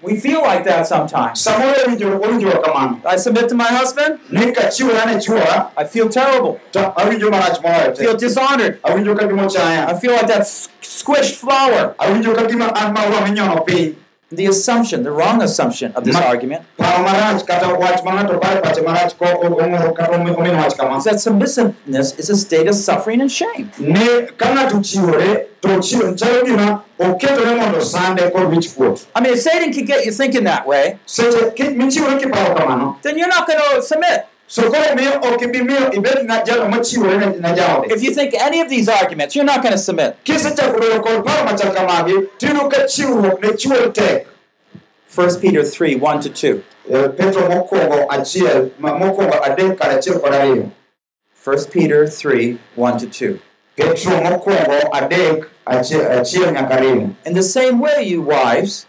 Ipani chiwruok ne ng'ato chalre kod chandruok
We feel like that sometimes.
samoro owinjo- owinjore kamano
I submit to my husband,
ni ka chiwora ne chwora
I feel terrible.
to awinjo marach moloyo
I feel dishonored.
awinjo ka gima
I feel like that squished flower.
Awinjo ka gima an maua minyono piny
The assumption, the wrong assumption of this
Ma-
argument
paro marach kata wach ma ng'ato pare pache marach ko o- ong'oro kata omi- omino wach kama
is that submissiveness is a state of suffering and shame.
ni ka ng'ato chiwore to chiwo chalo gima oketore mondo sande kod wich kuot
I mean, if Satan can get you thinking that way,
seche ki- michiwore kiparo kamano
then you're not going to submit.
So koro miyo ok ibi miyo ibed ng'a jalo machiwore ne ne jaode
If you think any of these arguments, you're not going to submit.
kisechako bedo kod paro machal kamagi tiyudo ka chiwruok ne chiwore tek
1 Peter 3 1 to 2.
Eh, petro mokwongo achiel ma- mokwongo adek kod achiel kod ariyo
1 Peter 3 1 to 2.
petro mokwongo adek achiel achiel nyaka ariyo
In the same way, you wives,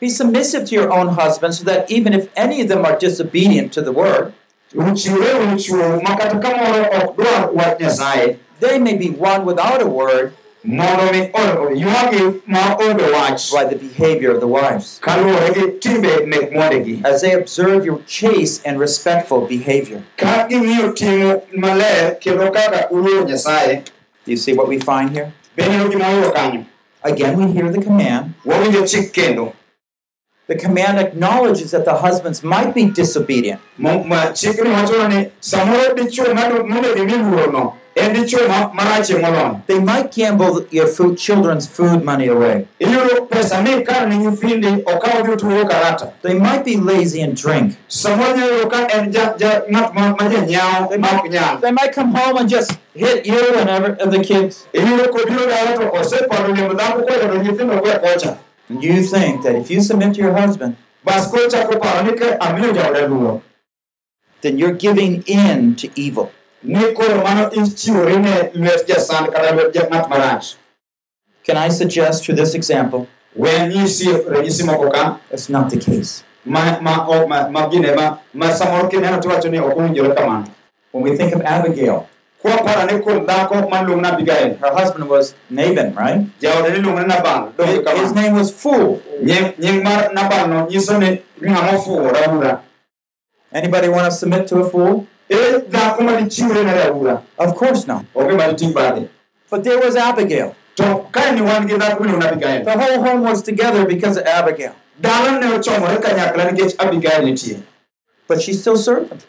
ne kuom mano un mon
be submissive to your own husbands, so that even if any of them are disobedient to the word,
uchiwre un chwou ma kata ka moro ok dwar wach nyasaye
they may be won without a word
mondo mi o- ywagi ma
by the behavior of the wives,
kaluwore gi timbe mek mwandegi
as they observe your chaste and respectful behavior.
ka ging'iyo timo maler kendo kaka uluoro nyasaye
Do you see what we find here?
beneno gima oyudo kanyo
Again, we hear the command.
Wawinjo chik kendo
The command acknowledges that the husbands might be disobedient,
Mo- ma chikni wachono ni samoro dichuo mado- monego imi luorono en dichuo ma- marachie moloyo
they might gamble your food, children's food money away.
iyudo pesa ni kar ni nyithindi okawo dhi otugo karata
They might be lazy and drink.
samoro nyalo yudo ka en ja- ja- ng'at ma ma janyawo
They might, they might come home and just hit you and, every, and the kids. You think that if you submit to your husband, then you're giving in to evil. Can I suggest through this example, that's not the case. When we think of Abigail,
kwaparo ni kuom dhako maluongo ni Abigail
her husband was Nabal, right?
jaode ni luongo ni Nabal donge
His, his name was Fool.
nying nying mar Nabal no nyiso ni ng'ama ofuwo raura
Anybody want to submit to a fool?
e eh, dhako ma dichiwre ne raura
Of course not.
onge ma diting bade
But there was Abigail.
to kae ni wan gi dhako miluongo ni Abigail
The whole home was together because of Abigail.
dala ne ochomore kanyakla nikech Abigail nitie
But she still served him.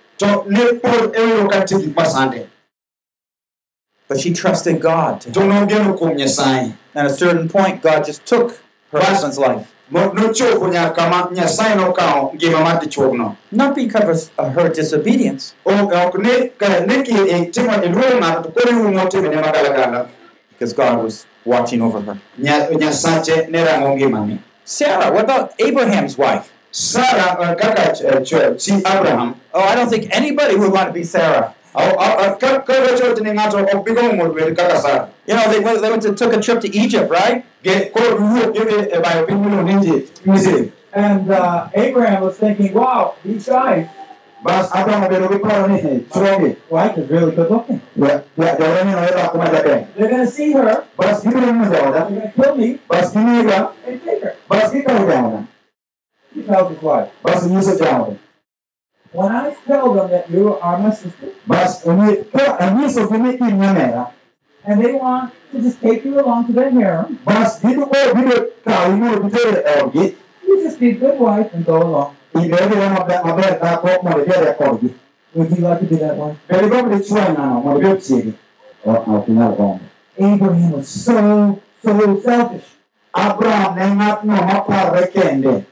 But she trusted God.
kuom
At a certain point, God just took her husband's life.
Mo- nochopo nyaka ma Nyasaye nokawo ngima mar dichuogno
Not because of her disobedience,
ok ok ni ka ni ki timo luoro ng'ato to koro iumo timene magalagala
because God was watching over her.
Nya- Nyasache ne rango ngimani
Sarah, what about Abraham's wife?
Sarah, eh, abraham
Oh, I don't think anybody would want to be Sarah.
Mondo obed kaka
You know, they went, they went to took a trip to Egypt, right?
Ge- koro giwuok gidhi bayo piny miluongo ni Egypt, misri
And uh, Abraham was thinking, wow, these guys,
bas abraham obedo gi paro ni "Hey, chuogi
wife is really good looking.
ja- ja- jaoda ni noe dhako majaber
They're going to see her,
bas gibiro neno jaoda
they're going to kill me,
bas giniga
and take her.
bas gikawo jaoda
He tells his wife,
bas nyiso jaoda
when I tell them that you are my sister,
bas onyi- ka anyisogi ni in nyamera
and they want to just take you along to their harem,
bas gibiro biro kawi mondo gitere e odgi
you just be a good wife and go along.
ibedire maber maber dhako mondo ibede kodgi
Would you like to be that wife?
bende gombo dichwo ng'ano mondo ibed chiegi ok inyal gombo
Abraham was so, so selfish.
abraham ne ng'atno maparre kende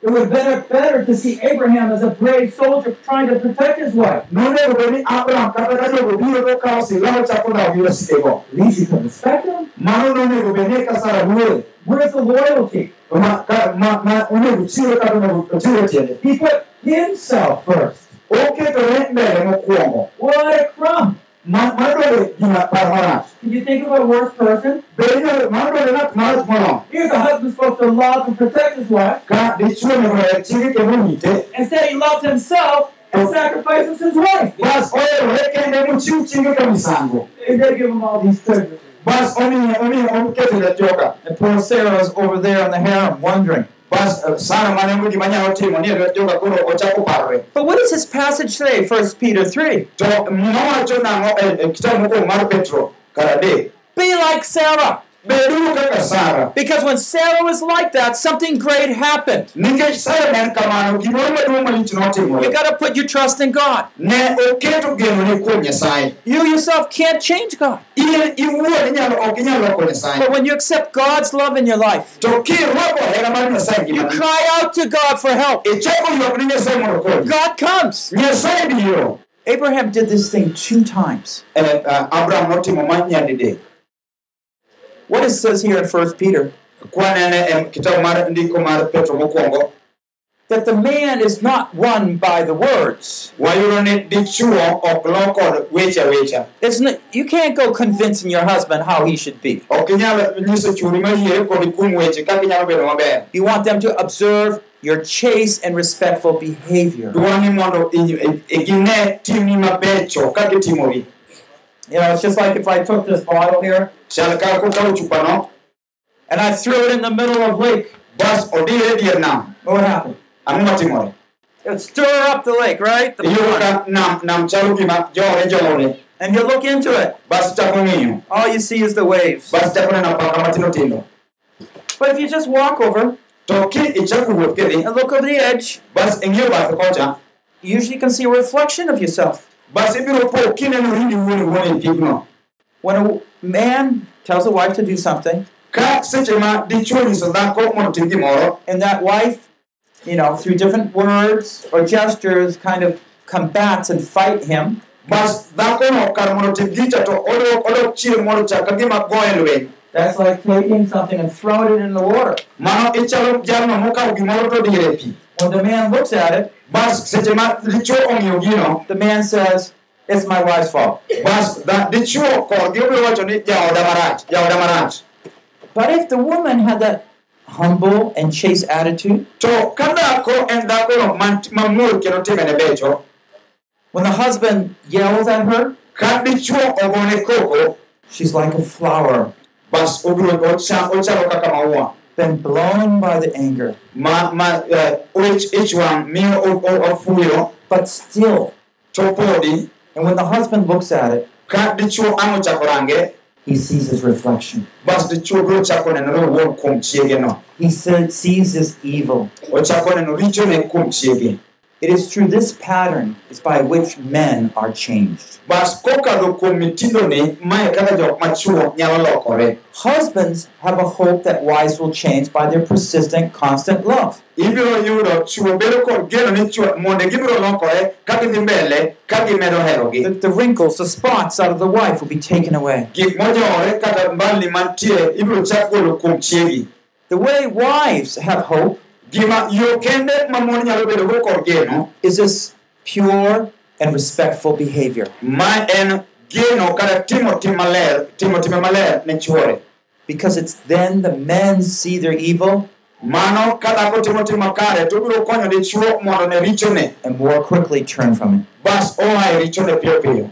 It would have been better to see Abraham as a brave soldier trying to protect his wife.
nonego bed ni abraham kata ka jogo biro to kawo silaha chako dawo gi wasikego
At least you could respect him.
mano nonego bed ni ka sara luore
Where's the loyalty?
ma ka- ma- ma onego chiwe kata onego ochiwe tiende
He put himself first.
oketore mbele mokwongo
What a crumb!
Ma- mano donge gima par
Can you think of a worse person?
bed ni mano donge ng'at marach moloyo
Here's a husband supposed to love and protect his wife.
ka dichwo onego her chiege kendo rite
Instead, he loves himself and sacrifices his wife.
bas oherore kende mochiw chiege ka misango
And they give him all these treasures.
bas omiye omiye oketone joka
And poor Sarah is over there in the harem wondering.
Bas sara mane onge gima nyalo timo ni lwet joka koro ochako parore
But what does this passage say, 1 Peter 3?
to nowacho nang'o e e kitabu mokwongo mar petro kar adek
Be like Sarah.
Beduru kaka sara
Because when Sarah was like that, something great happened.
nikech sara ne en kamano gimoro maduong' malich
You got to put your trust in God.
ne oketo genone kuom nyasaye
You yourself can't change God.
in iwuon inyalo ok inyal loko
But when you accept God's love in your life,
to kirwako hera mar nyasaye
you cry out to God for help.
ichako ywak ni nyasaye mondo konyi
God comes. Abraham did this thing two times.
Eh, Eh, ah, abraham notimo ma nyadidek
What it says here in 1 Peter
kwanene kitabu mar ndiko mar petro mokwongo
that the man is not won by the words.
wayudo ni dichuo ok lo kod weche awecha
It's not, you can't go convincing your husband how he should be.
ok inyal nyiso churi mayiere kod kuom weche kaka inyalo bedo maber
You want them to observe your chaste and respectful behavior. You know, it's just like if I took this bottle here
kokawo chupano
and I threw it in the middle of lake.
bas odire nam
What would happen?
ang'o matimore
It would stir up the lake, right? The
ka nam nam chalo gima jore jore
And you look into it.
bas
All you see is the waves.
bas chako neno apaka matindo tindo
But if you just walk over
to ki ichako wuoth kidhi
and look over the edge,
bas ing'iyo bathe kocha
you usually can see a reflection of yourself.
Bas ibiro po kineno indi wuon wuon e pigno
When a man tells a wife to do something,
ka seche ma nyiso dhako mondo otim gimoro
and that wife, you know, through different words or gestures, kind of combats and fight him,
bas dhakono kar mondo otim gicha to odok odok chien mondo chak ka gima goye lweny.
That's like taking something and throwing it in the water.
mano ichalo jalno mokawo gimoro to dire e pi
When the man looks at it,
bas ma dichuo ong'iyo gino
the man says, It's my wife's fault.
bas dha- dichuo korgi obiro wacho ni jaoda marach jaoda marach
But if the woman had that humble and chaste attitude,
to ka dhako en dhakono man- mamor kendo timene becho
when the husband yells at her,
ka dichuo ogone koko
she's like a flower,
bas ocha- ochalo kaka maua
been blown by the anger,
ma ma eh, ich ich wang miyo o- o- ofuyo
but still.
to podi
And when the husband looks at it,
ka dichuo ang' ochako range
he sees his reflection.
bas dichuo biro chako nenore owuon kuom chiege no
He said, sees his evil.
Ochako neno richone kuom chiege
It is through this pattern is by which men are changed.
bas kokadho kuom mitindoni mae kaka jok machuo nyalo lokore
Husbands have a hope that wives will change by their persistent, constant love.
ibiro yudo chuo bedo kod geno ni chuo monde gibiro lokore ka gidhi mbele ka gimedo
The, the wrinkles, the spots out of the wife will be taken away.
gik mojore kata mbalni mantie ibiro chak golo kuom chiegi
The way wives have hope
gima yo kende ma mon nyalo bedogo kod geno
is this pure and respectful behavior.
ma en geno kata timo tim maler timo time maler ne chuore
Because it's then the men see their evil
mano ka dhako timo tim makare to biro konyo mondo ne richone
and more quickly turn from it.
bas oa e richone piyo piyo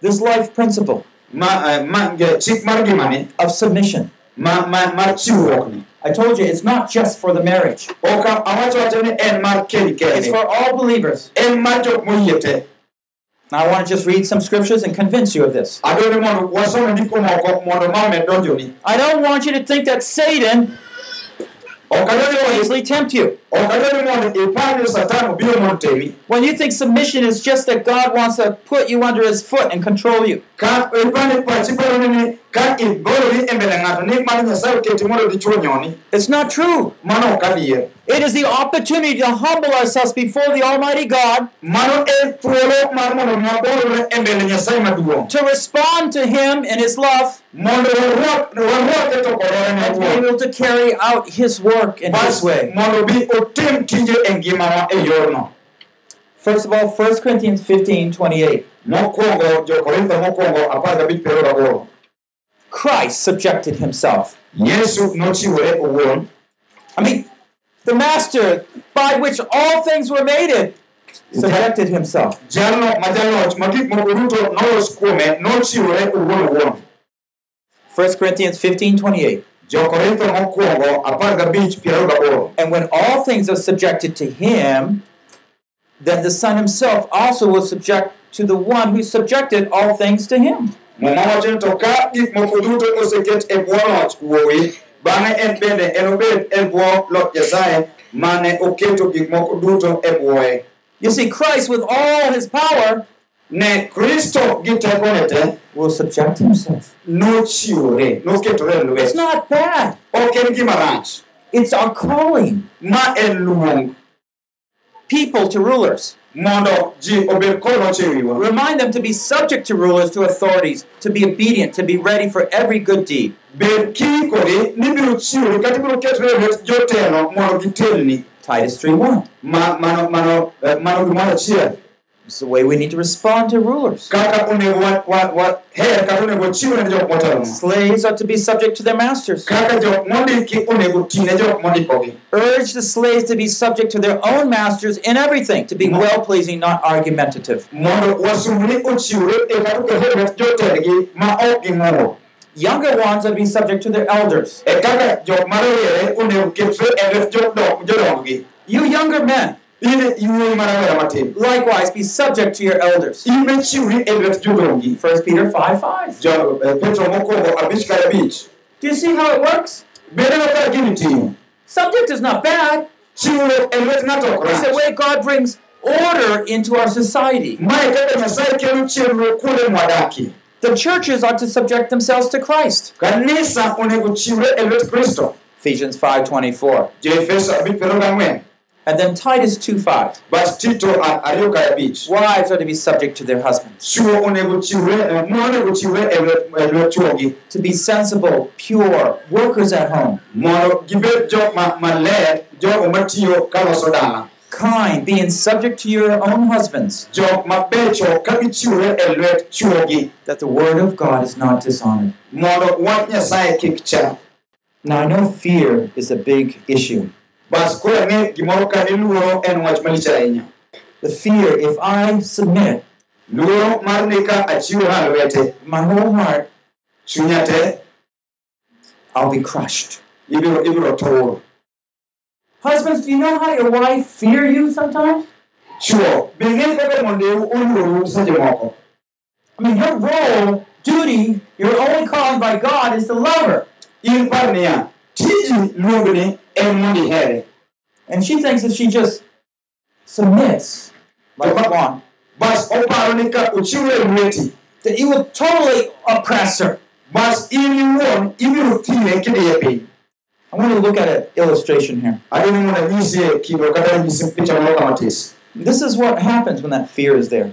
This life principle
ma, eh, ma chik mar
of submission.
ma, ma, mar chiwruokni
I told you it's not just for the marriage,
ok awacho wacho ni en mar keny
it's for all believers.
en mar jok moyie te
Now, I want to just read some scriptures and convince you of this.
adwaro ni mondo wasom ndiko moko mondo ma omed donjoni
I don't want you to think that Satan
ok adwaro ni
will easily tempt you. When you think submission is just that God wants to put you under his foot and control you. It's not true. It is the opportunity to humble ourselves before the Almighty God, to respond to him in his love, and be able to carry out his work in his way.
Mondo otim tije e ngimawa e yorno
First of all, 1 Corinthians 15 28.
mokwongo jokorintho mokwongo apar gabich pero gaboro
Christ subjected himself.
yesu nochiwore owuon
I mean, the master by which all things were made subjected himself.
jalno ma jaloch ma gik moko duto nolos kuome nochiwore owuon owuon
1 Corinthians 15 28.
Jokorintho mokwongo apar gabich piero gaboro
And when all things are subjected to him, then the Son himself also will subject to the one who subjected all things to him.
muma wacho ni to ka gik moko duto oseket bwo loch wuowi bang'e en bende en obed bwo loch nyasaye mane oketo gik moko duto bwoye
You see, Christ, with all his power,
ne kristo gi tekone te
will subject himself.
nochiwore noketore e
It's not bad,
ok en gima rach
it's our calling.
ma en luong
People to rulers.
mondo ji obed kod loch e wiwa
Remind them to be subject to rulers, to authorities, to be obedient, to be ready for every good deed.
bed kiikori ni biro chiwori kata ibiro ketore e lwet jotelo mondo gitelni
Titus 3 1.
ma, mano, mano, eh, mano gimoro achiel
It's the way we need to respond to rulers. Slaves are to be subject to their masters.
kaka jok mondiki onego ti ne jok mondikogi
Urge the slaves to be subject to their own masters in everything, to be well pleasing, not argumentative.
mondo wasumni ochiwre kata oket lwet jotendgi ma ok ging'ur
Younger ones are to be subject to their elders.
kaka jok marowere onego ketre lwet jodong- jodonggi
You younger men,
in iwuoyi marawera matin
likewise, be subject to your elders.
in be chiwri e lwet jodonggi
1 Peter 5 5.
Jo- eh, petro mokwongo abich kar abich
Do you see how it works?
bedo ka gini timo
Subject is not bad.
chiwruok lwet ng'ato ok
It's the way God brings order into our society.
mae kaka nyasaye kelo chenro kuonde mwadakie
The churches are to subject themselves to Christ.
kanisa onego chiwre lwet kristo
Ephesians 5:24.
Jo-efeso abich pero gang'wen
And then Titus 2:5.
bas tito a- ariyo kar abich
Wives are to be subject to their husbands,
chuo onego chiwre eh, mon onego chiwre eh, e eh, lwet e lwet chuogi
to be sensible, pure, workers at home,
mondo gibed jok ma- maler jogo matiyo kaloso dala.
Kind, being subject to your own husbands,
jok mabecho ka gichiwre eh, lwet chuogi
that the word of God is not dishonored.
mondo wach nyasaye kik cha.
Now I know fear is a big issue.
Bas koro ang'e gimoro ka ni luoro en wach malich ahinya
The fear, if I submit
luoro mar ni ka achiwora lwete
my whole heart,
chunya te
I'll be crushed.
ibiro ibiro tur
Husbands, do you know how your wife fear you sometimes?
chuo bing'e kaka mondeu oluoru seche moko
I mean, your role, duty, your only calling by God is to love her.
in par niya tiji luongni en mondo ihere
And she thinks if she just submits, like
lweti
that you will totally oppress her.
I want to look at an illustration here. This is what happens when that fear is there.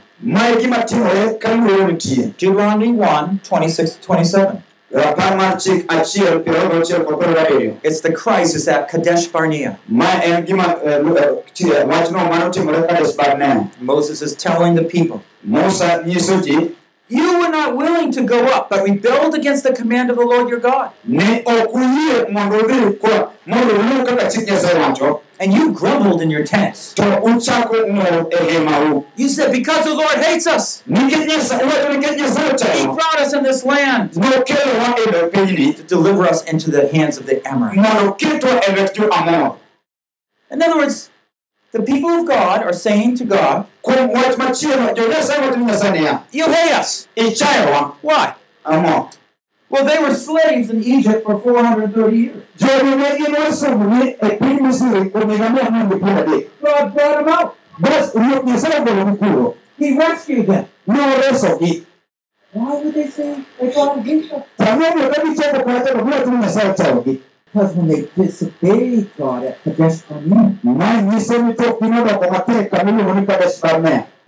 Deuteronomy 1 26 to 27.
Rapar mar chik achiel piero ariyo auchiel kod piero abiriyo
It's the crisis at Kadesh Barnea.
ma en gima lu- ti- wachno manotimore Kadesh Barnea
Moses is telling the people,
Musa nyiso ji
You were not willing to go up, but rebelled against the command of the Lord your God.
ne ok uyie mondo udhi kwa mondo uluw kaka chik Nyasaye wacho
And you grumbled in your tents.
to uchako ng'ur hemau
You said, Because the Lord hates us,
nikech Nyasaye wacho nikech Nyasaye
He brought us in this land
nokelowa lo pinyni
to deliver us into the hands of the Amorites.
mondo ketwa lwet jo-Amor
In other words, the people of God are saying to God,
kuom wach machielo jo-Nyasaye wacho ni Nyasaye niya
You hate us. Why?
Well, they were slaves in Egypt for 430 years.
jogi ne gin wasumbni piny Misri kuom higa mia ang'wen gi piero adek
God brought them out.
bas ruoth Nyasaye ogologi kuro
He rescued them. Why would they say they God hates Because when they disobeyed God at Kadesh Barnea,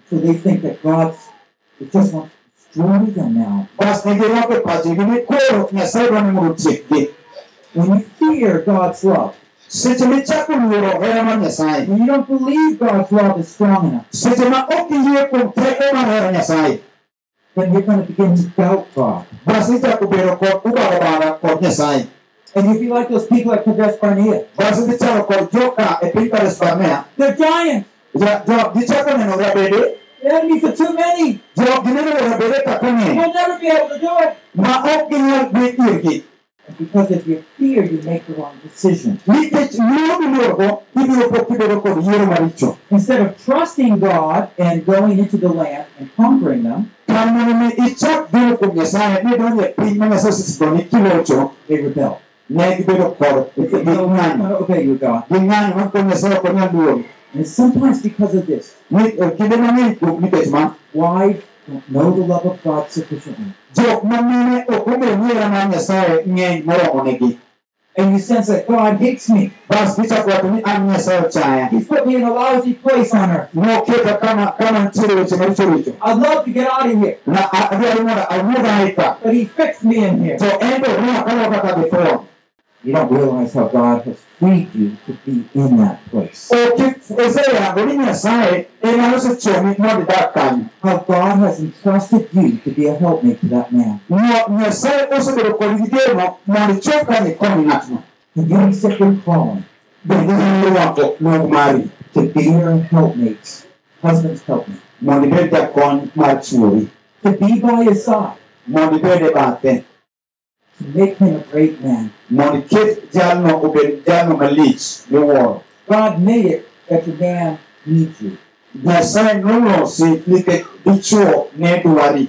so they think that God's it just wants to destroy them now. When you fear God's love, when you don't believe God's love is strong enough, then you're going to begin to doubt God.
Bas ichako bedo kod ubago bara kod Nyasaye
And you'll be like those people at Kadesh Barnea.
bas idhi chalo kod joka e piny Kadesh Barnea
They're giants.
Ja- jo- gichako neno
The enemies are too many.
jo gineno rabede kaka ng'eny
We'll never be able to do it.
ma ok ginyal dhi irgi
And because of your fear, you make the wrong decision.
nikech luoro miluorogo ibiro pok kibedo kod yiero maricho
Instead of trusting God and going into the land and conquering them,
kar mondo mi ichak geno kuom Nyasaye ni donjo e piny ma Nyasaye osesidho ni kilocho
they rebel.
Ne gibedo kod
They
gi
say, no, we're not
ng'anyo
going to obey you, God.
gi ng'anyo ma kuom Nyasaye ok onyal duogo
And sometimes because of this.
Ni- e kinde mang'eny kuom nikech ma
Wives don't know the love of God sufficiently.
jok ma mine ok ong'eyo ni hera mar Nyasaye ng'eny moromonegi
And you sense that God hates me.
bas gichako wacho ni an Nyasaye ochaya
He's put me in a lousy place on earth.
noketa kama kama nitiere weche maricho richo
I'd love to get out of here.
na a- adwaro mondo awuog aika
But he fixed me in here. You don't realize how God has freed you to be in that place.
ok iseyango ni Nyasaye ema osechomi mondo idag kanyo
How God has entrusted you to be a helpmate to that man.
Nya- Nyasaye osebedo kod geno mondo ichop kanyo ikonyo ng'atno
And you. Accept your calling
bende inyalo rwako nwok mari
to be your helpmates, husband's helpmate,
mondo ibed jakony mar chuori
to be by his side,
mondo ibed e bathe
to make him a great man.
mondo iket jalno obed jalno malich miwuoro
God made it that the man needs you.
Nyasaye nolosi nikech dichuo ne dwari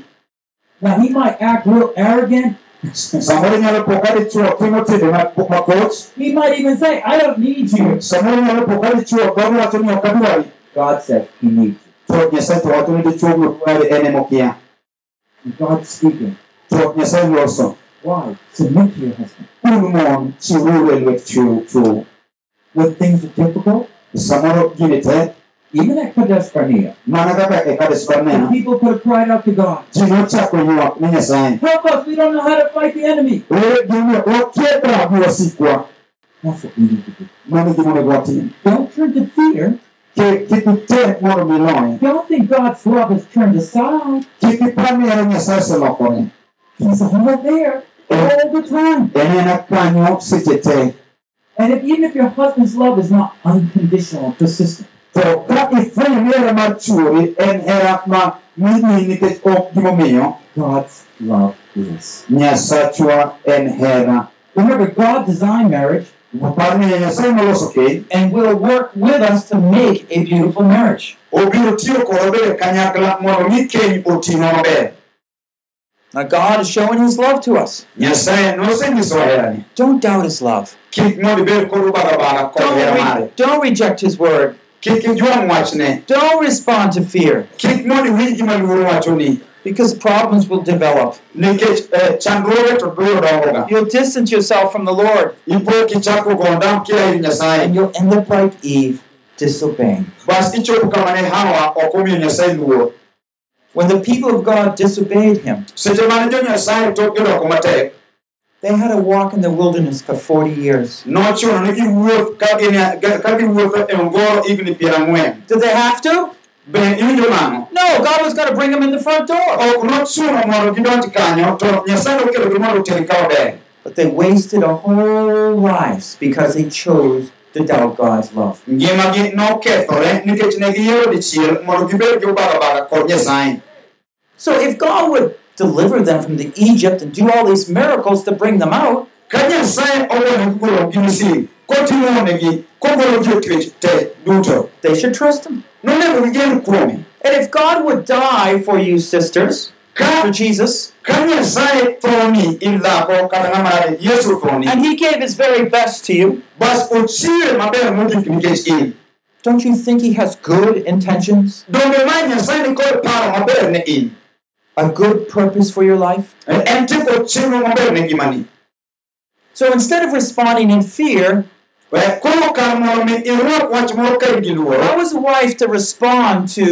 Now he might act real arrogant.
samoro inyalo po ka dichuo timo timbe ma- makoch
He might even say, I don't need you.
samoro inyalo po ka dichuo dhoge wacho ni ok adwari
God says he needs you.
to Nyasaye to wacho ni dichuo no dwari en emokia
God's speaking.
to Nyasaye loso
Why? Submit to your husband.
un mon chiwuru e lwet chuo chuo
When things are difficult,
gini tek
even at Kadesh Barnea,
mana kaka e Kadesh
the people could have cried out to God,
ji nochako ywak ne Nyasaye
Help us, we don't know how to fight the enemy.
ere gini wakia dak gi wasikwa
That's what we need to do.
mano gima onego
Don't turn to fear.
Ki- kik itek mondo mi loye
Don't think God's love has turned aside.
kik ipar ni hera Nyasaye oselokore
He's all there all the time.
en ena kanyo seche te
And if, even if your husband's love is not unconditional persistent,
to ka ifwenyo ni hera mar chuori en hera ma mimi nikech ok
God's love is.
Nyasachwa en hera
Remember, God designed marriage
par ni Nyasaye noloso keny
and will work with us to make a beautiful marriage.
Now, God is showing His love to us.
Nyasaye nosenyisowa herani
Don't doubt His love.
kik mondo ibed kod kod hera
Don't,
mare
re- don't reject His word.
kik ijwang' wachne
Don't respond to fear
kik mondo iwinj gima luoro wachoni
because problems will develop.
nikech eh, chandruoge to biro dongoga
You'll distance yourself from the Lord
ipo kichako gonda kia ir Nyasaye
and you'll end up like Eve, disobeying.
bas ichopo kama ne Hawa ok omiyo Nyasaye luor
When the people of God disobeyed Him,
seche mane jo Nyasaye tok gidoko matek
They had to walk in the wilderness for 40 years.
nochuno ni giwuoth ka gin- ka giwuotho ongoro higni piero ang'wen
Did they have to?
be iwinjo mano
No, God was going to bring them in the front door.
ok nochuno mondo gidonj kanyo to nyasaye nokelogi mondo oter ka ober
But they wasted a whole lives because they chose to doubt God's love. So if God would deliver them from the Egypt and do all these miracles to bring them out, they should trust him. And if God would die for you, sisters, for Jesus, and he gave his very best to you, don't you think he has good intentions, a good purpose for your life?
en tiko chenro maber ne ngimani
So instead of responding in fear,
We koro kar mondo mi irwak wach moro ka in gi luoro
how is a wife to respond to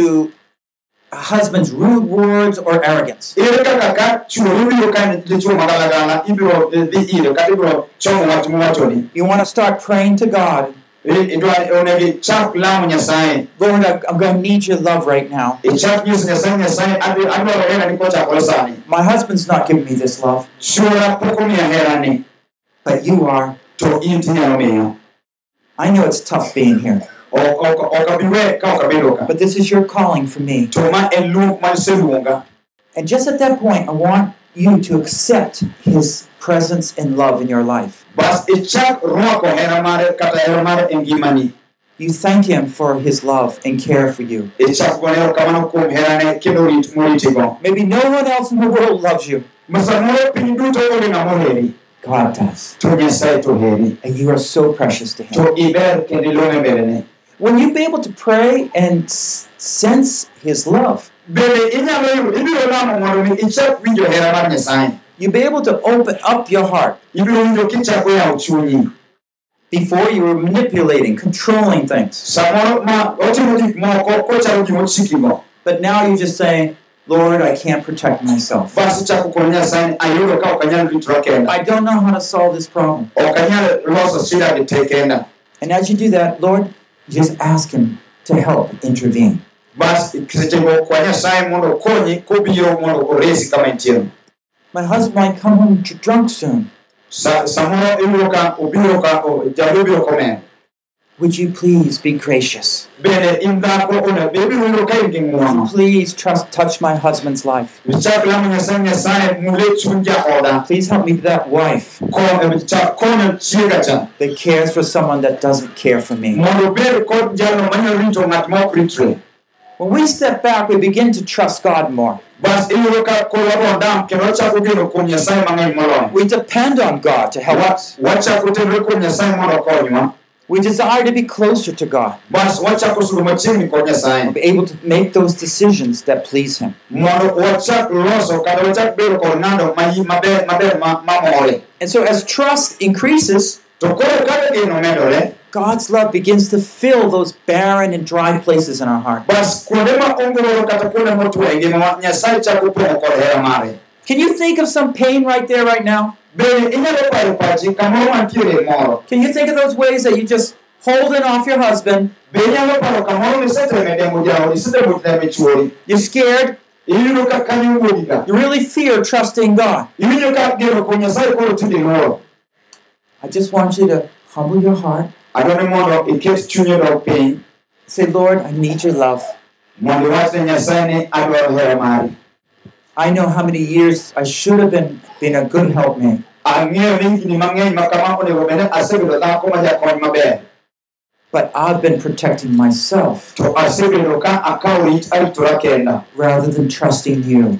a husband's rude words or arrogance?
ere kaka ka chuo ibiro ka ne dichuo magalagala ibiro dhi ire kata ibiro chomo wach mowachoni
You want to start praying to God,
I- idwa onego ichak lamo nyasaye
Lord, I'm going to need your love right now.
ichak nyiso nyasaye nyasaye adhi- adwaro herani kochakore sani
My husband's not giving me this love,
chuora pok omiya herani
but you are.
to in tinyalo
I know it's tough being here, but this is your calling for me.
to ma en luong mane seluonga
And just at that point, I want you to accept his presence and love in your life.
Bas ichak rwako hera mare kata hera mare e
You thank him for his love and care for you.
ichak gone erokamano kuom herane kendo rit moritigo
Maybe no one else in the world loves you.
ma samoro piny duto onge ng'ama oheri
God does.
to nyasaye to heri
And you are so precious to him.
to iber kendo iluong mbelene
When you be able to pray and sense his love, you'll be able to open up your heart. Before you were manipulating, controlling things. But now you're just saying, Lord, I can't protect myself. I don't know how to solve this problem. And as you do that, Lord, just ask Him to help intervene.
Bas sechego kwa nyasaye mondo okonyi kobiro mondo oresi kama entiere
My husband might come home dr- drunk soon.
Sa- samoro ibiro ka obiro ka o- jalo biro komen
Would you please be gracious?
bende in dhako onego be ibiro yudo ka in gi ng'uono
Please trust, touch my husband's life.
ichak lamo nyasaye nyasaye mule chuny jaoda
Please help me be that wife
Ko- chak konyo chiega
that cares for someone that doesn't care for me.
mondo obed kod jalno manyalo rito ng'at ma ok ritre
When we step back, we begin to trust God more.
Bas iyudo ka koro wabo dam kendo wachako geno kuom nyasaye mang'eny moloyo
We depend on God to help us.
wachako tenore kuom nyasaye mondo okonywa
We desire to be closer to God,
bas wachako sudo machiegni kod nyasaye
be able to make those decisions that please Him.
mondo wachak loso kata wachak bedo kod ng'ado mayi- maber maber ma- mamore
And so, as trust increases,
to koro kaka geno medore
God's love begins to fill those barren and dry places in our heart.
bas kuonde ma ongoro kata kuonde motwo ngimawa nyasaye chako pong'o kod hera mare
Can you think of some pain right there, right now?
bende inyalo paro pachi kamoro mantiere moro
Can you think of those ways that you just holding off your husband?
be inyalo paro kamoro miseteme demo jaodi isetemo teme chuori
You're scared.
iyudo ka kanyo wuogi ga
You really fear trusting God.
iwinjo ka geno kuom nyasaye koro tindi luoro
I just want you to humble your heart.
Mondo iket chunyi dok piny
Say, Lord, I need your love.
mondo iwachne nyasaye ni adwaro hera mari
I know how many years I should have been been a good helpmate.
ang'eyo ni higni mang'eny ma kama onego bed asebedo dhako ma jakony maber
But I've been protecting myself.
To asebedo ka akawo rit aritora kenda
rather than trusting you.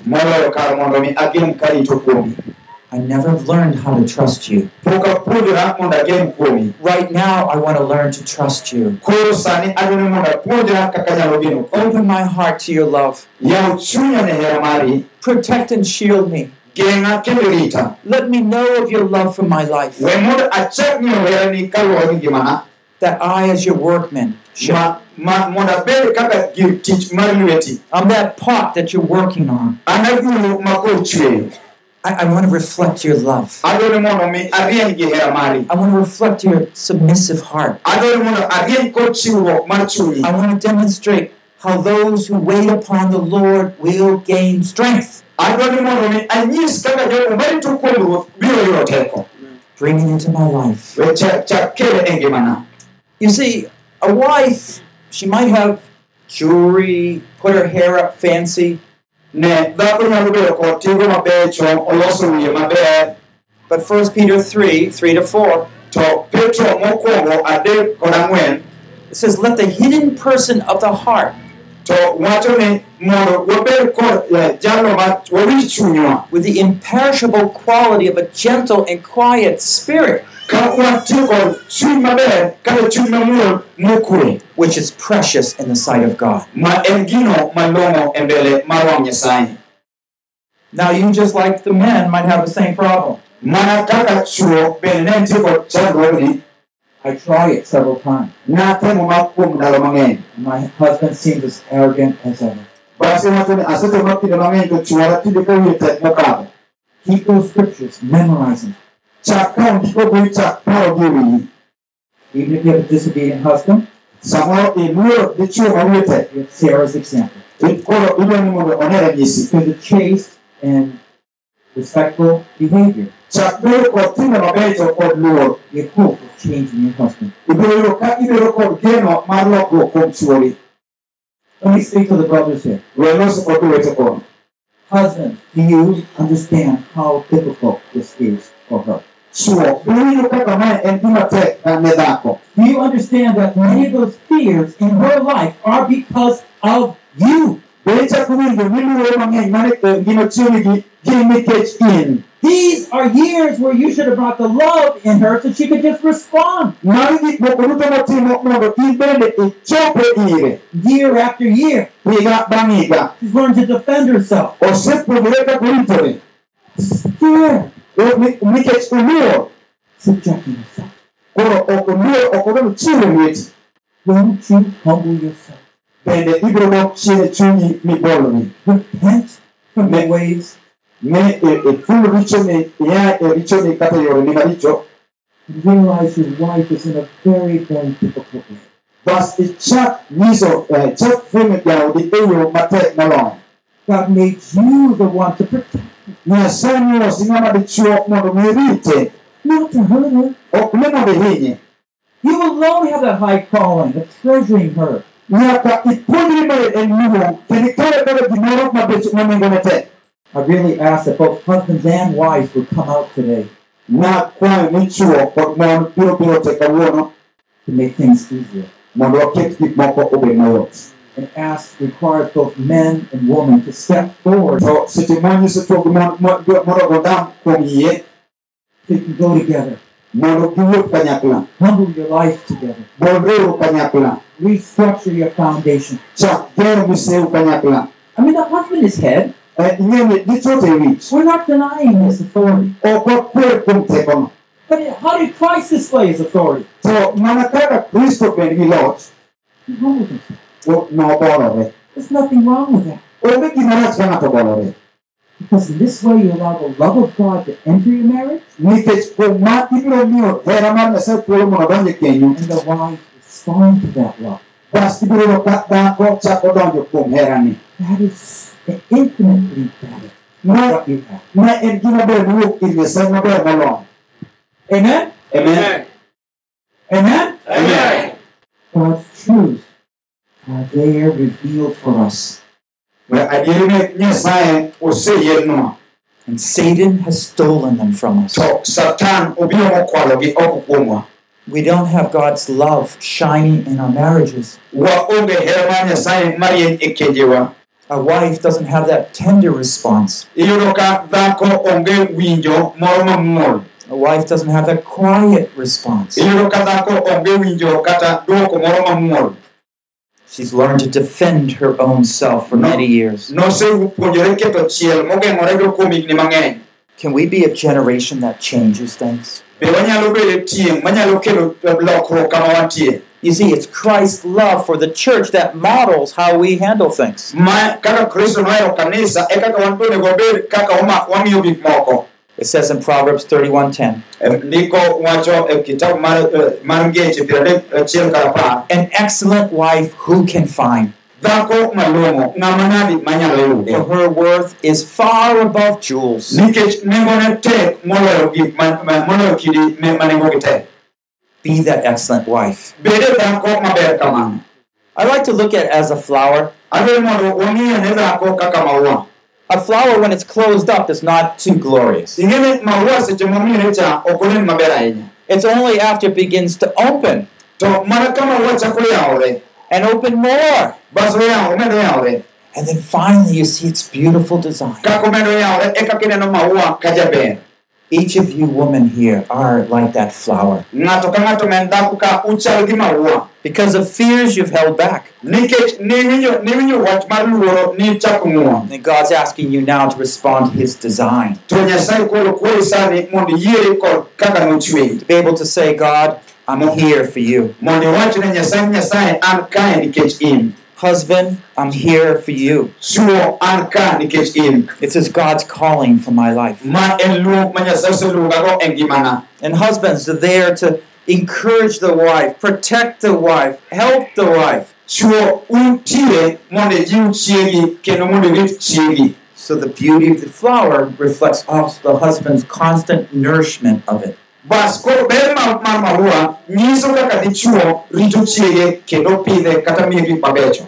Moloyo kar mondo mi agem karito kuomi
I never learned how to trust you.
pok apuonjora mondo agem kuomi
Right now, I want to learn to trust you.
koro sani adwani mondo apuonjra kaka anyalo geno kuomi
Open my heart to your love.
yaw chunya ne hera mari
Protect and shield me.
geng'a kendo rita
Let me know of your love for my life.
we mondo achak ng'eyo herani kaluwore gi ngimana
That I, as your workman, should,
ma, ma mondo abed kaka gir tich mar lweti
I'm that pot that you're working on.
An agulu ma koro chweyo
I, I want to reflect your love.
adwaro ni mondo mi arieny gi
I want to reflect your submissive heart.
adwaro ni mondo arieny kod chiwruok
I want to demonstrate how those who wait upon the Lord will gain strength.
adwaro ni mondo mi anyis kaka jogo marito kuom ruoth biro yudo teko
Bring it into my life.
We chak chak kele ngimana
You see, a wife, she might have jewelry, put her hair up fancy,
ne dhako nyalo bedo kod tigo mabecho oloso wiye maber.
But first Peter 3 3 to 4,
to petro mokwongo adek kod ang'wen
it says, Let the hidden person of the heart
to wacho ni mondo wabed kod eh, jalo ma chunywa
with the imperishable quality of a gentle and quiet spirit,
ka watiyo chuny maber kata chuny mamuol mokwe
which is precious in the sight of God.
ma en gino malong'o mbele mar wang' nyasaye
Now, you just like the men might have the same problem.
mana kaka chuo bende ne nitie kod chandruogni
I try it several times.
natemo ma kuom ndalo mang'eny
My husband seems as arrogant as ever.
bas wacho ni asetemo kinde mang'eny to chuora tinde ka wiye tek mokadho
Keep those scriptures, memorize them.
Chak ka ondiko gowi chak parogi e
Even if you have a disobedient husband,
samoro iluoro dichuo ma wiye tek
you have Sarah's example.
to koro idwa ni mondo one ranyisi
Because of chaste and respectful behavior,
chak bedo kod timbe mabecho kod luor
you hope of changing your husband.
ibiro yudo ka ibedo kod geno mar lokruok kuom chuori
Let me speak to the brothers here.
we loso kod owete kono
Husbands, do you understand how difficult this is for her? Do uh, you understand that many of those fears in her life are because of you?
Uh, in.
These are years where you should have brought the love in her so she could just respond. Year after year. She's learned to defend herself.
osepuonjore kaka oritore
Scared,
O- ni- nikech oluor
subjecting herself.
koro ok oluor ok odwaro chiwo lweti
Don't you humble yourself.
bende ibiro dok chien e chunyi mibolori
Repent from your ways
ne iful richoni ia e richoni kata yoreni maricho
realize your wife is in a very, very difficult way.
bas ichak nyiso chak fwenyo jaodi e yo matek moloyo
God made you the one to protect her,
nyasaye nolosi ng'ama dichuo mondo mi rite
not to hurt her.
ok ni mondo ihinye
You alone have that high calling of treasuring her.
nyaka ipuonjri maber en luong kendo ikawe kaka gimoro mabech manengone tek
I really ask that both husbands and wives would come out today.
Na kwayo ni chuo kod mon biro biro te kawuono
to make things easier.
Mondo waket gik moko obed mayot
and ask requires both men and women to step forward
So, seche manyiso chuo gi mon mo- mondo godam yie
so you can go together,
mondo giwuok kanyakla
humble your life together,
bolreuru kanyakla
restructure your foundation.
chak gero miseu kanyakla
I mean, the husband is head.
Eh, ing'eni dichuo te wich
We're not denying his authority.
ok wakwer kuom tekono
But how did Christ display his authority?
to mana kaka kristo bed gi loch
He humbled himself.
To nobolore
There's nothing wrong with that.
onge gima rach ka ng'ato bolore
Because in this way, you allow the love of God to enter your marriage,
nikech kuom ma ibiro miyo hera mar nyasaye thuolo mondo donj e kenyu
and the wife respond to that love.
bas ibiro yudo ka dhako chako donjo kuom herani
That is infinitely better than
ma
what you have.
ma en gima ber mowuok ir nyasaye maber moloyo
Amen?
amen
Amen?
amen
God's truth are there revealed for us.
we adieri ne nyasaye oseyienwa
And Satan has stolen them from us.
to satan obiro mokwalogi oko kuomwa
We don't have God's love shining in our marriages.
waonge hera mar nyasaye marieny kenjewa
A wife doesn't have that tender response.
iyudo ka dhako onge winjo moro mamuol
A wife doesn't have that quiet response. She's learned to defend her own self for many years.
nosepuonjore keto chiel mogeng'orego kuom higni mang'eny
Can we be a generation that changes things?
be wanyalo bedo tieng' manyalo kelo lokruok kama wantie
You see, it's Christ's love for the church that models how we handle things.
Ma kaka kristo nohero kanisa kaka wan bende wabed kaka wama- wamiyo gik moko
It says in Proverbs 31:10,
Em, ndiko wacho e kitabu mar, eh, mar ngeche piero adek achiel kar apar
an excellent wife who can find?
dhako malong'o ng'ama nadi manyalo yude
For her worth is far above jewels.
nikech nengone tek moloyo gik ma- ma- moloyo kidi me- ma nengogi tek
Be that excellent wife.
bede dhako maber kamano
I like to look at it as a flower.
Adwaro mondo wang'iye ne dhako kaka maua
A flower, when it's closed up, is not too glorious.
ing'eni maua seche momire cha ok onen maber ahinya
It's only after it begins to open
to mana ka maua
and open more.
bas oyawo omedo yawore
And then finally, you see its beautiful design.
Kaka omedo yawore kaka ineno maua ka jaber
Each of you women here are like that flower.
ng'ato ka ng'ato men dhako ka uchal gi maua
Because of fears you've held back.
nikech niwinjo niwinjo wach mar luoro ni chako ng'uon
And God's asking you now to respond to His design.
to nyasaye koro kweri sani mondo iyiere kod kaka nochweyi
To be able to say, God, I'm here for you.
Mondo iwach ne nyasaye nyasaye an kae nikech in
Husband, I'm here for you.
It an ka nikech in
This is God's calling for my life.
ma en luong ma nyasaye oseluongago ngimana
And husbands are there to encourage the wife, protect the wife, help the wife.
chuo untie mondo ijiw chiegi kendo mondo irit chiegi
So the beauty of the flower reflects also the husband's constant nourishment of it.
Bas koro ber mar maua nyiso kaka dichuo rito chiege kendo pidhe kata miye gik mabecho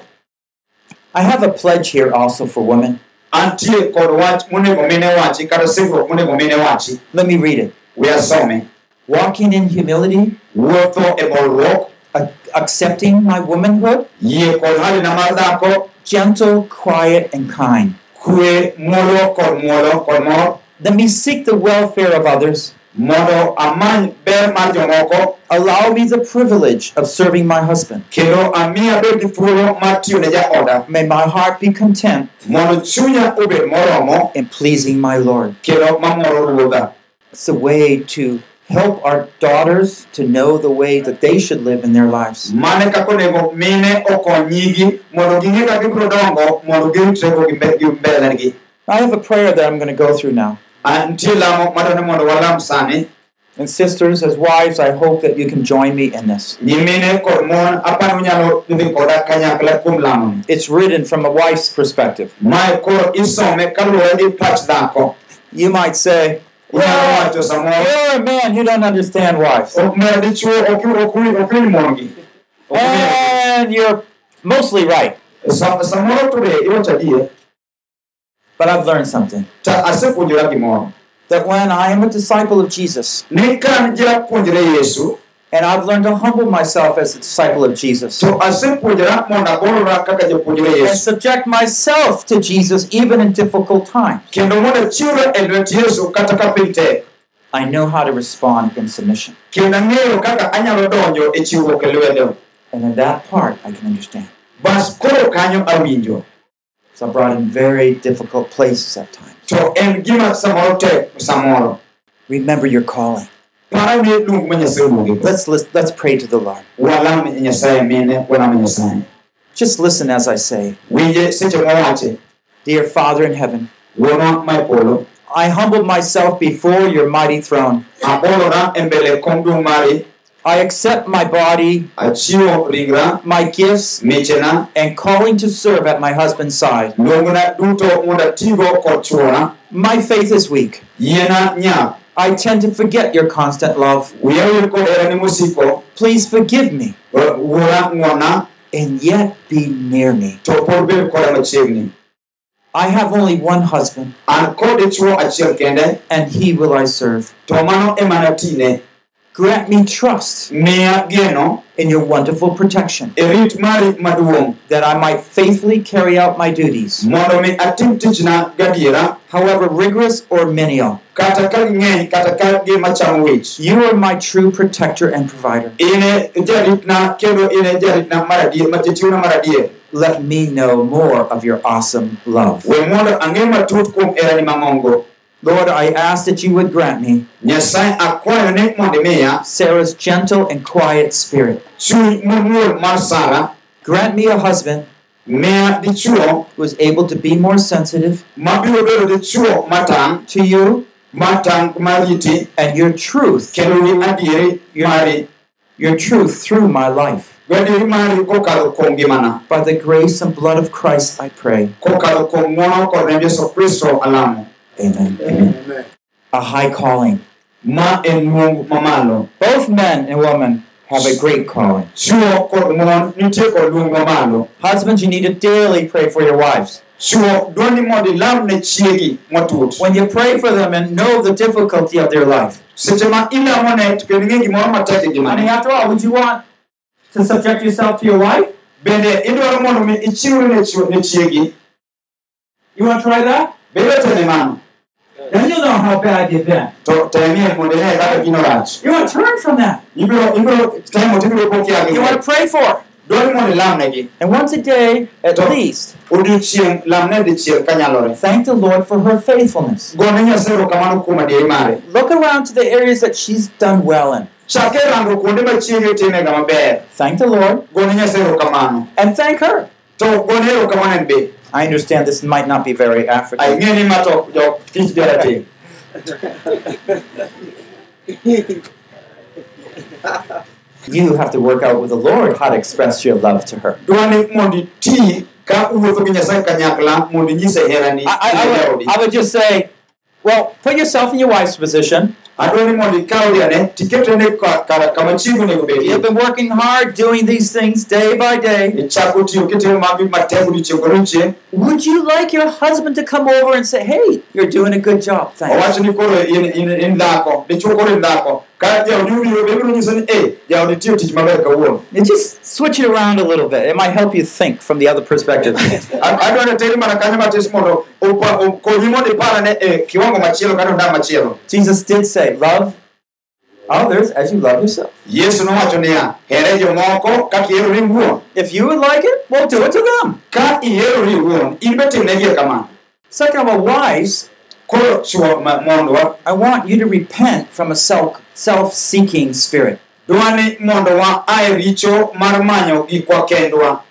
I have a pledge here also for women.
antie kod wach monego mine wachi kata singruok monego mine wachi
Let me read it.
we asome
Walking in humility,
wuotho e bolruok
accepting my womanhood,
yie kod halina mar dhako
gentle, quiet, and kind.
kwe muolo kod muolo kod mor
Let me seek the welfare of others.
Mondo amany ber mar jomoko
Allow me the privilege of serving my husband.
kendo ami abed gi thuolo mar tiyo jaoda
May my heart be content
mondo chunya obed moromo
in pleasing my Lord.
kendo mamoro ruodha
It's a way to help our daughters to know the way that they should live in their lives.
mane kaka onego mine okony nyigi mondo ging'e kaka gibiro dongo mondo giritrego gi mbe- gi mbelegi
I have a prayer that I'm going to go through now.
An- nitie lamo madwani mondo walam sani
And sisters, as wives, I hope that you can join me in this.
nyimine kod mon apani unyalo dhi koda kanyakla kuom lamoni
It's written from a wife's perspective.
mae koro isome kaluwore gi pach dhako
You might say, Well, you're a man, you don't understand wives.
ok mer dichuo ok ok wi- ok winj mongi Ok winj.
And you're mostly right.
Sa- samoro to be iwacho adier
But I've learned something.
To asepuonjora gimoro
that when I am a disciple of Jesus,
ni kan japuonjre yesu
and I've learned to humble myself as a disciple of Jesus,
to asepuonjora mondo abolora kaka japuonjre
and subject myself to Jesus even in difficult times,
kendo mondo achiwra lwet yesu kata ka piny tek
I know how to respond in submission.
kendo ang'eyo kaka anyalo donjo chiwruok lwedo.
And in that part, I can understand.
bas koro kanyo awinjo
So I brought in very difficult places at times.
to en gima samoro tek samoro
Remember your calling.
para ni luong ma nyasaye oluongi
Let's let's, let's pray to the Lord.
walam nyasaye mine walam nyasaye
Just listen as I say,
winje seche mowache
Dear Father in heaven,
wuonwa ma polo
I humbled myself before your mighty throne.
Abolora mbele kom duong' mari
I accept my body, my gifts, and calling to serve at my husband's side.
luongona duto mondo atigo kod chuora
My faith is weak. I tend to forget your constant love.
wiya wil kod herani mosiko
Please forgive me
uh, wuora
and yet be near me.
to pod bed koda machiegni
I have only one husband,
an kod dichuo achiel kende
and he will I serve. Grant me trust.
Miya geno
in your wonderful protection,
rit mari maduong'
that I might faithfully carry out my duties,
mondo mi atim tichna gadiera
however rigorous or menial.
kata ka ging'eny kata ka gima wich.
You are my true protector and provider.
in e jaritna kendo in e jaritna mar adier matichiwna mar adier
Let me know more of your awesome love.
we mondo ang'e matut kuom herani mang'ongo
Lord, I ask that you would grant me
nyasaye akwayo ni mondo imiya
Sarah's gentle and quiet spirit.
chuny mamuol mar sara
Grant me a husband who is able to be more sensitive
mabiro bedo dichuo matang'
to you and your truth,
kendo gi adieri mari
your truth through my life.
gi adieri mari kokalo kuom ngimana
By the grace and blood of Christ, I pray.
Kokalo kuom ng'wono kod remb Yesu Kristo alamo
Amen. A high calling.
ma en luong mamalo
Both men and women have a great calling.
chuo kod mon nitie kod luong mamalo
Husbands, you need to daily pray for your wives.
chuo dwani mondo ilam ne chiegi matut
When you pray for them and know the difficulty of their life.
seche ma ilamo ne to kendo ing'e gimoro matek
I mean, after all, would you want to subject yourself to your wife?
bende idwaro mondo mi ichiwri ne chwo- ne chiegi
You want to try that?
Then you'll know how bad you've been.
to temie mondo ine kaka gino rach
You want to turn from that.
ibiro ibiro temo tibiro kokia
You want to pray for her.
dwani mondo ilam negi
And once a day, at least,
odiochieng' lam ne dichiel kanyalore
thank the Lord for her faithfulness.
gone nyasaye erokamano kuom adieri mare
Look around to the areas that she's done well in.
chake rango kuonde ma chiege timega maber
Thank the Lord
gone nyasaye erokamano
and thank her.
To gone erokamano en be
I understand this might not be very African.
aing'e ni ma to jo
You have to work out with the Lord how to express your love to her.
dwani mondo iti ka uwuotho gi nyasaye kanyakla mondo inyise herani
I, I, I, would, I would just say, well, put yourself in your wife's position.
Adwani mondo ikaw riane tiketene ka- kar- kama chiego onego
You've been working hard doing these things day by day.
ichako tiyo kitimo magi matek odiochieng' kodiochieng'
Would you like your husband to come over and say, hey, you're doing a good job? Thanks.
Ka jaodi obiro nyiso ni jaodi tiyo tich maber kawuono
And just switch it around a little bit. It might help you think from the other perspective.
A- adwani teri mana kanyo matis mondo opa- okonyi mondo iparane e eh, kiwango machielo kata ondam machielo
Jesus did say, love others as you love yourself.
yesu nowacho niya here jomoko kaka iherori iwuon
If you would like it, well, do it to them.
ka iherori iwuon in be timnegie kamano
Second of all, wives,
koro chuo ma- mondwa
I want you to repent from a self self-seeking spirit.
dwani mondo wa ae richo mar manyo gikwa kendwa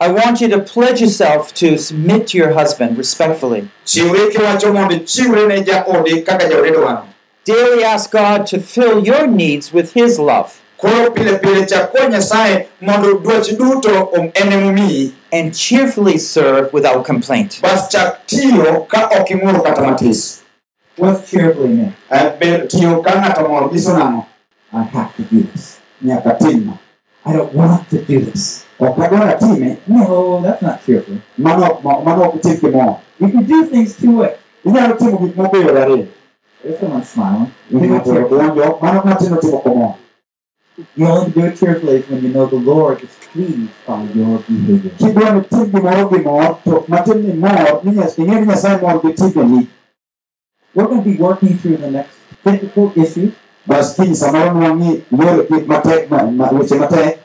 I want you to pledge yourself to submit to your husband respectfully.
chiwre kiwacho mondo ichiwre ne jaodi kaka jaodi dwaro
Daily ask God to fill your needs with His love
koro pile pile chak kwa nyasaye mondo dwachi duto om- en emomiyi
and cheerfully serve without complaint.
Bas chak tiyo ka ok ing'ur kata matis
What's cheerfully mean?
Tiyo ka ng'ato mor nang'o
I have to do this.
nyaka
I don't want to do this.
Oh, ok atime
No, that's not cheerful.
mano mano ok tim gimoro
You can do things two ways.
inyalo timo gik moko yore ariyo
There's someone smiling.
ng'ato donjo mano matino timo komor
You only do it cheerfully when you know the Lord is pleased by your behavior.
kidwa ni tim gimoro gi to matin ni mor ni nyas- ing'e ni nyasaye mor gi timbeni
We're going to be working through the next difficult issue,
bas kiny samoro nwang'i yore gik matek ma- ma- weche matek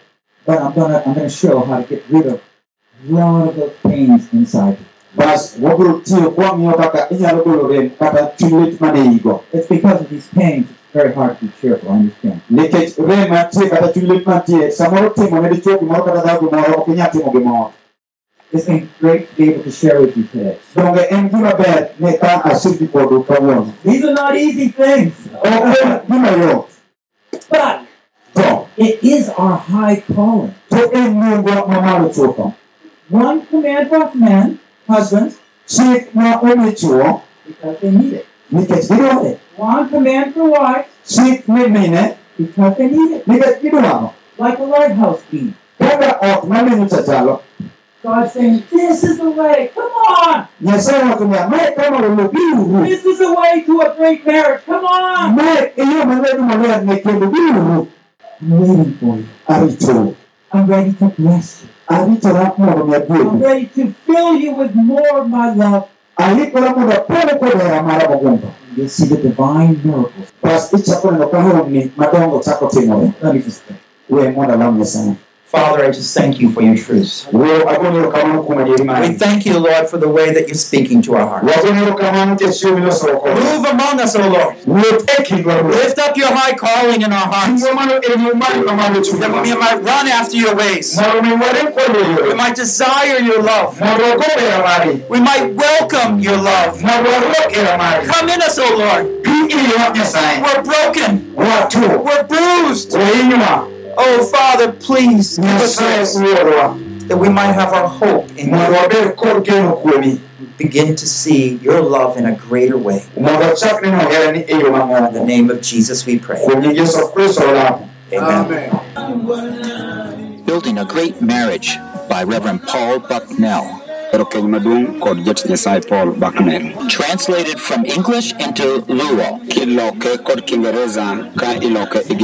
but I'm gonna I'm gonna show how to get rid of a lot of those pains inside you.
bas wabiro tiyo kwang'iyo kaka inyalo golo rem kata chuny lit mane igo
It's because of these pains it's very hard to be cheerful, I understand.
nikech rem mantie kata chuny lit mantie samoro timo ne dichuo gimoro kata dhao gimoro ok inyal timo gimoro
It's been great to be able to share with you today.
donge en gima ber ne ka asiki kodu kawuono
These are not easy things,
ok yot
but
to
it is our high calling.
to en luongwa mamalo chutho
One command for men, husbands,
chik ma omi chuo
because they need it.
nikech gidware
One command for wives,
chik ni mine
because they need it. Like a lighthouse beam.
kaka ot malinyo cha chalo
God saying, This is the way. Come on!
niya mae kama biuru
This is the way to a great marriage. Come on!
mae e yo mabedo maler ne kendo biuru
I'm waiting for you.
aritou
I'm ready to bless you.
aritora mondo mi
I'm ready to fill you with more of my love.
aikora mondo apone kod hera mara mogundho
You'll see the divine miracles.
bas ichako neno ka honni madongo chako timore
Let me just pray.
we mondo alam nyasaye
Father, I just thank you for your truth. We thank you, Lord, for the way that you're speaking to our hearts. Move among us, O Lord. Lift up your high calling in our hearts. That we might run after your ways. We might desire your love. We might welcome your love. Come in us, O Lord. We're broken. We're bruised.
Wahinywa.
Oh, Father, please give us
Nyasaye
that we might have our hope in
Mondo
you.
wabed kod geno kuomi.
Begin to see your love in a greater way.
Mondo wachak neno herani yo
In the name of Jesus, we pray.
Kuom nying Yesu Kristo olamo.
Amen.
Building a Great Marriage by Reverend Paul Bucknell.
Ero keny maduong' kod Nyasaye Paul Bucknell.
Translated from English into Luo.
Kiloke kod Kiingereza ka iloke e.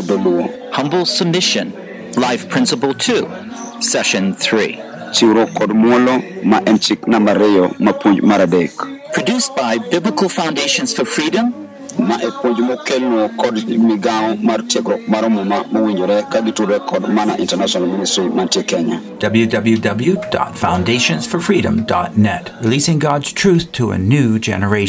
Humble Submission. Life Principle 2. Session 3.
Chiwruok kod muolo ma en chik namba ariyo ma puonj mar adek.
Produced by Biblical Foundations for Freedom
Ma e puonj kod mar tiegruok mar muma mowinjore ka kod Mana International Ministry mantie Kenya.
www.foundationsforfreedom.net, releasing God's truth to a new generation.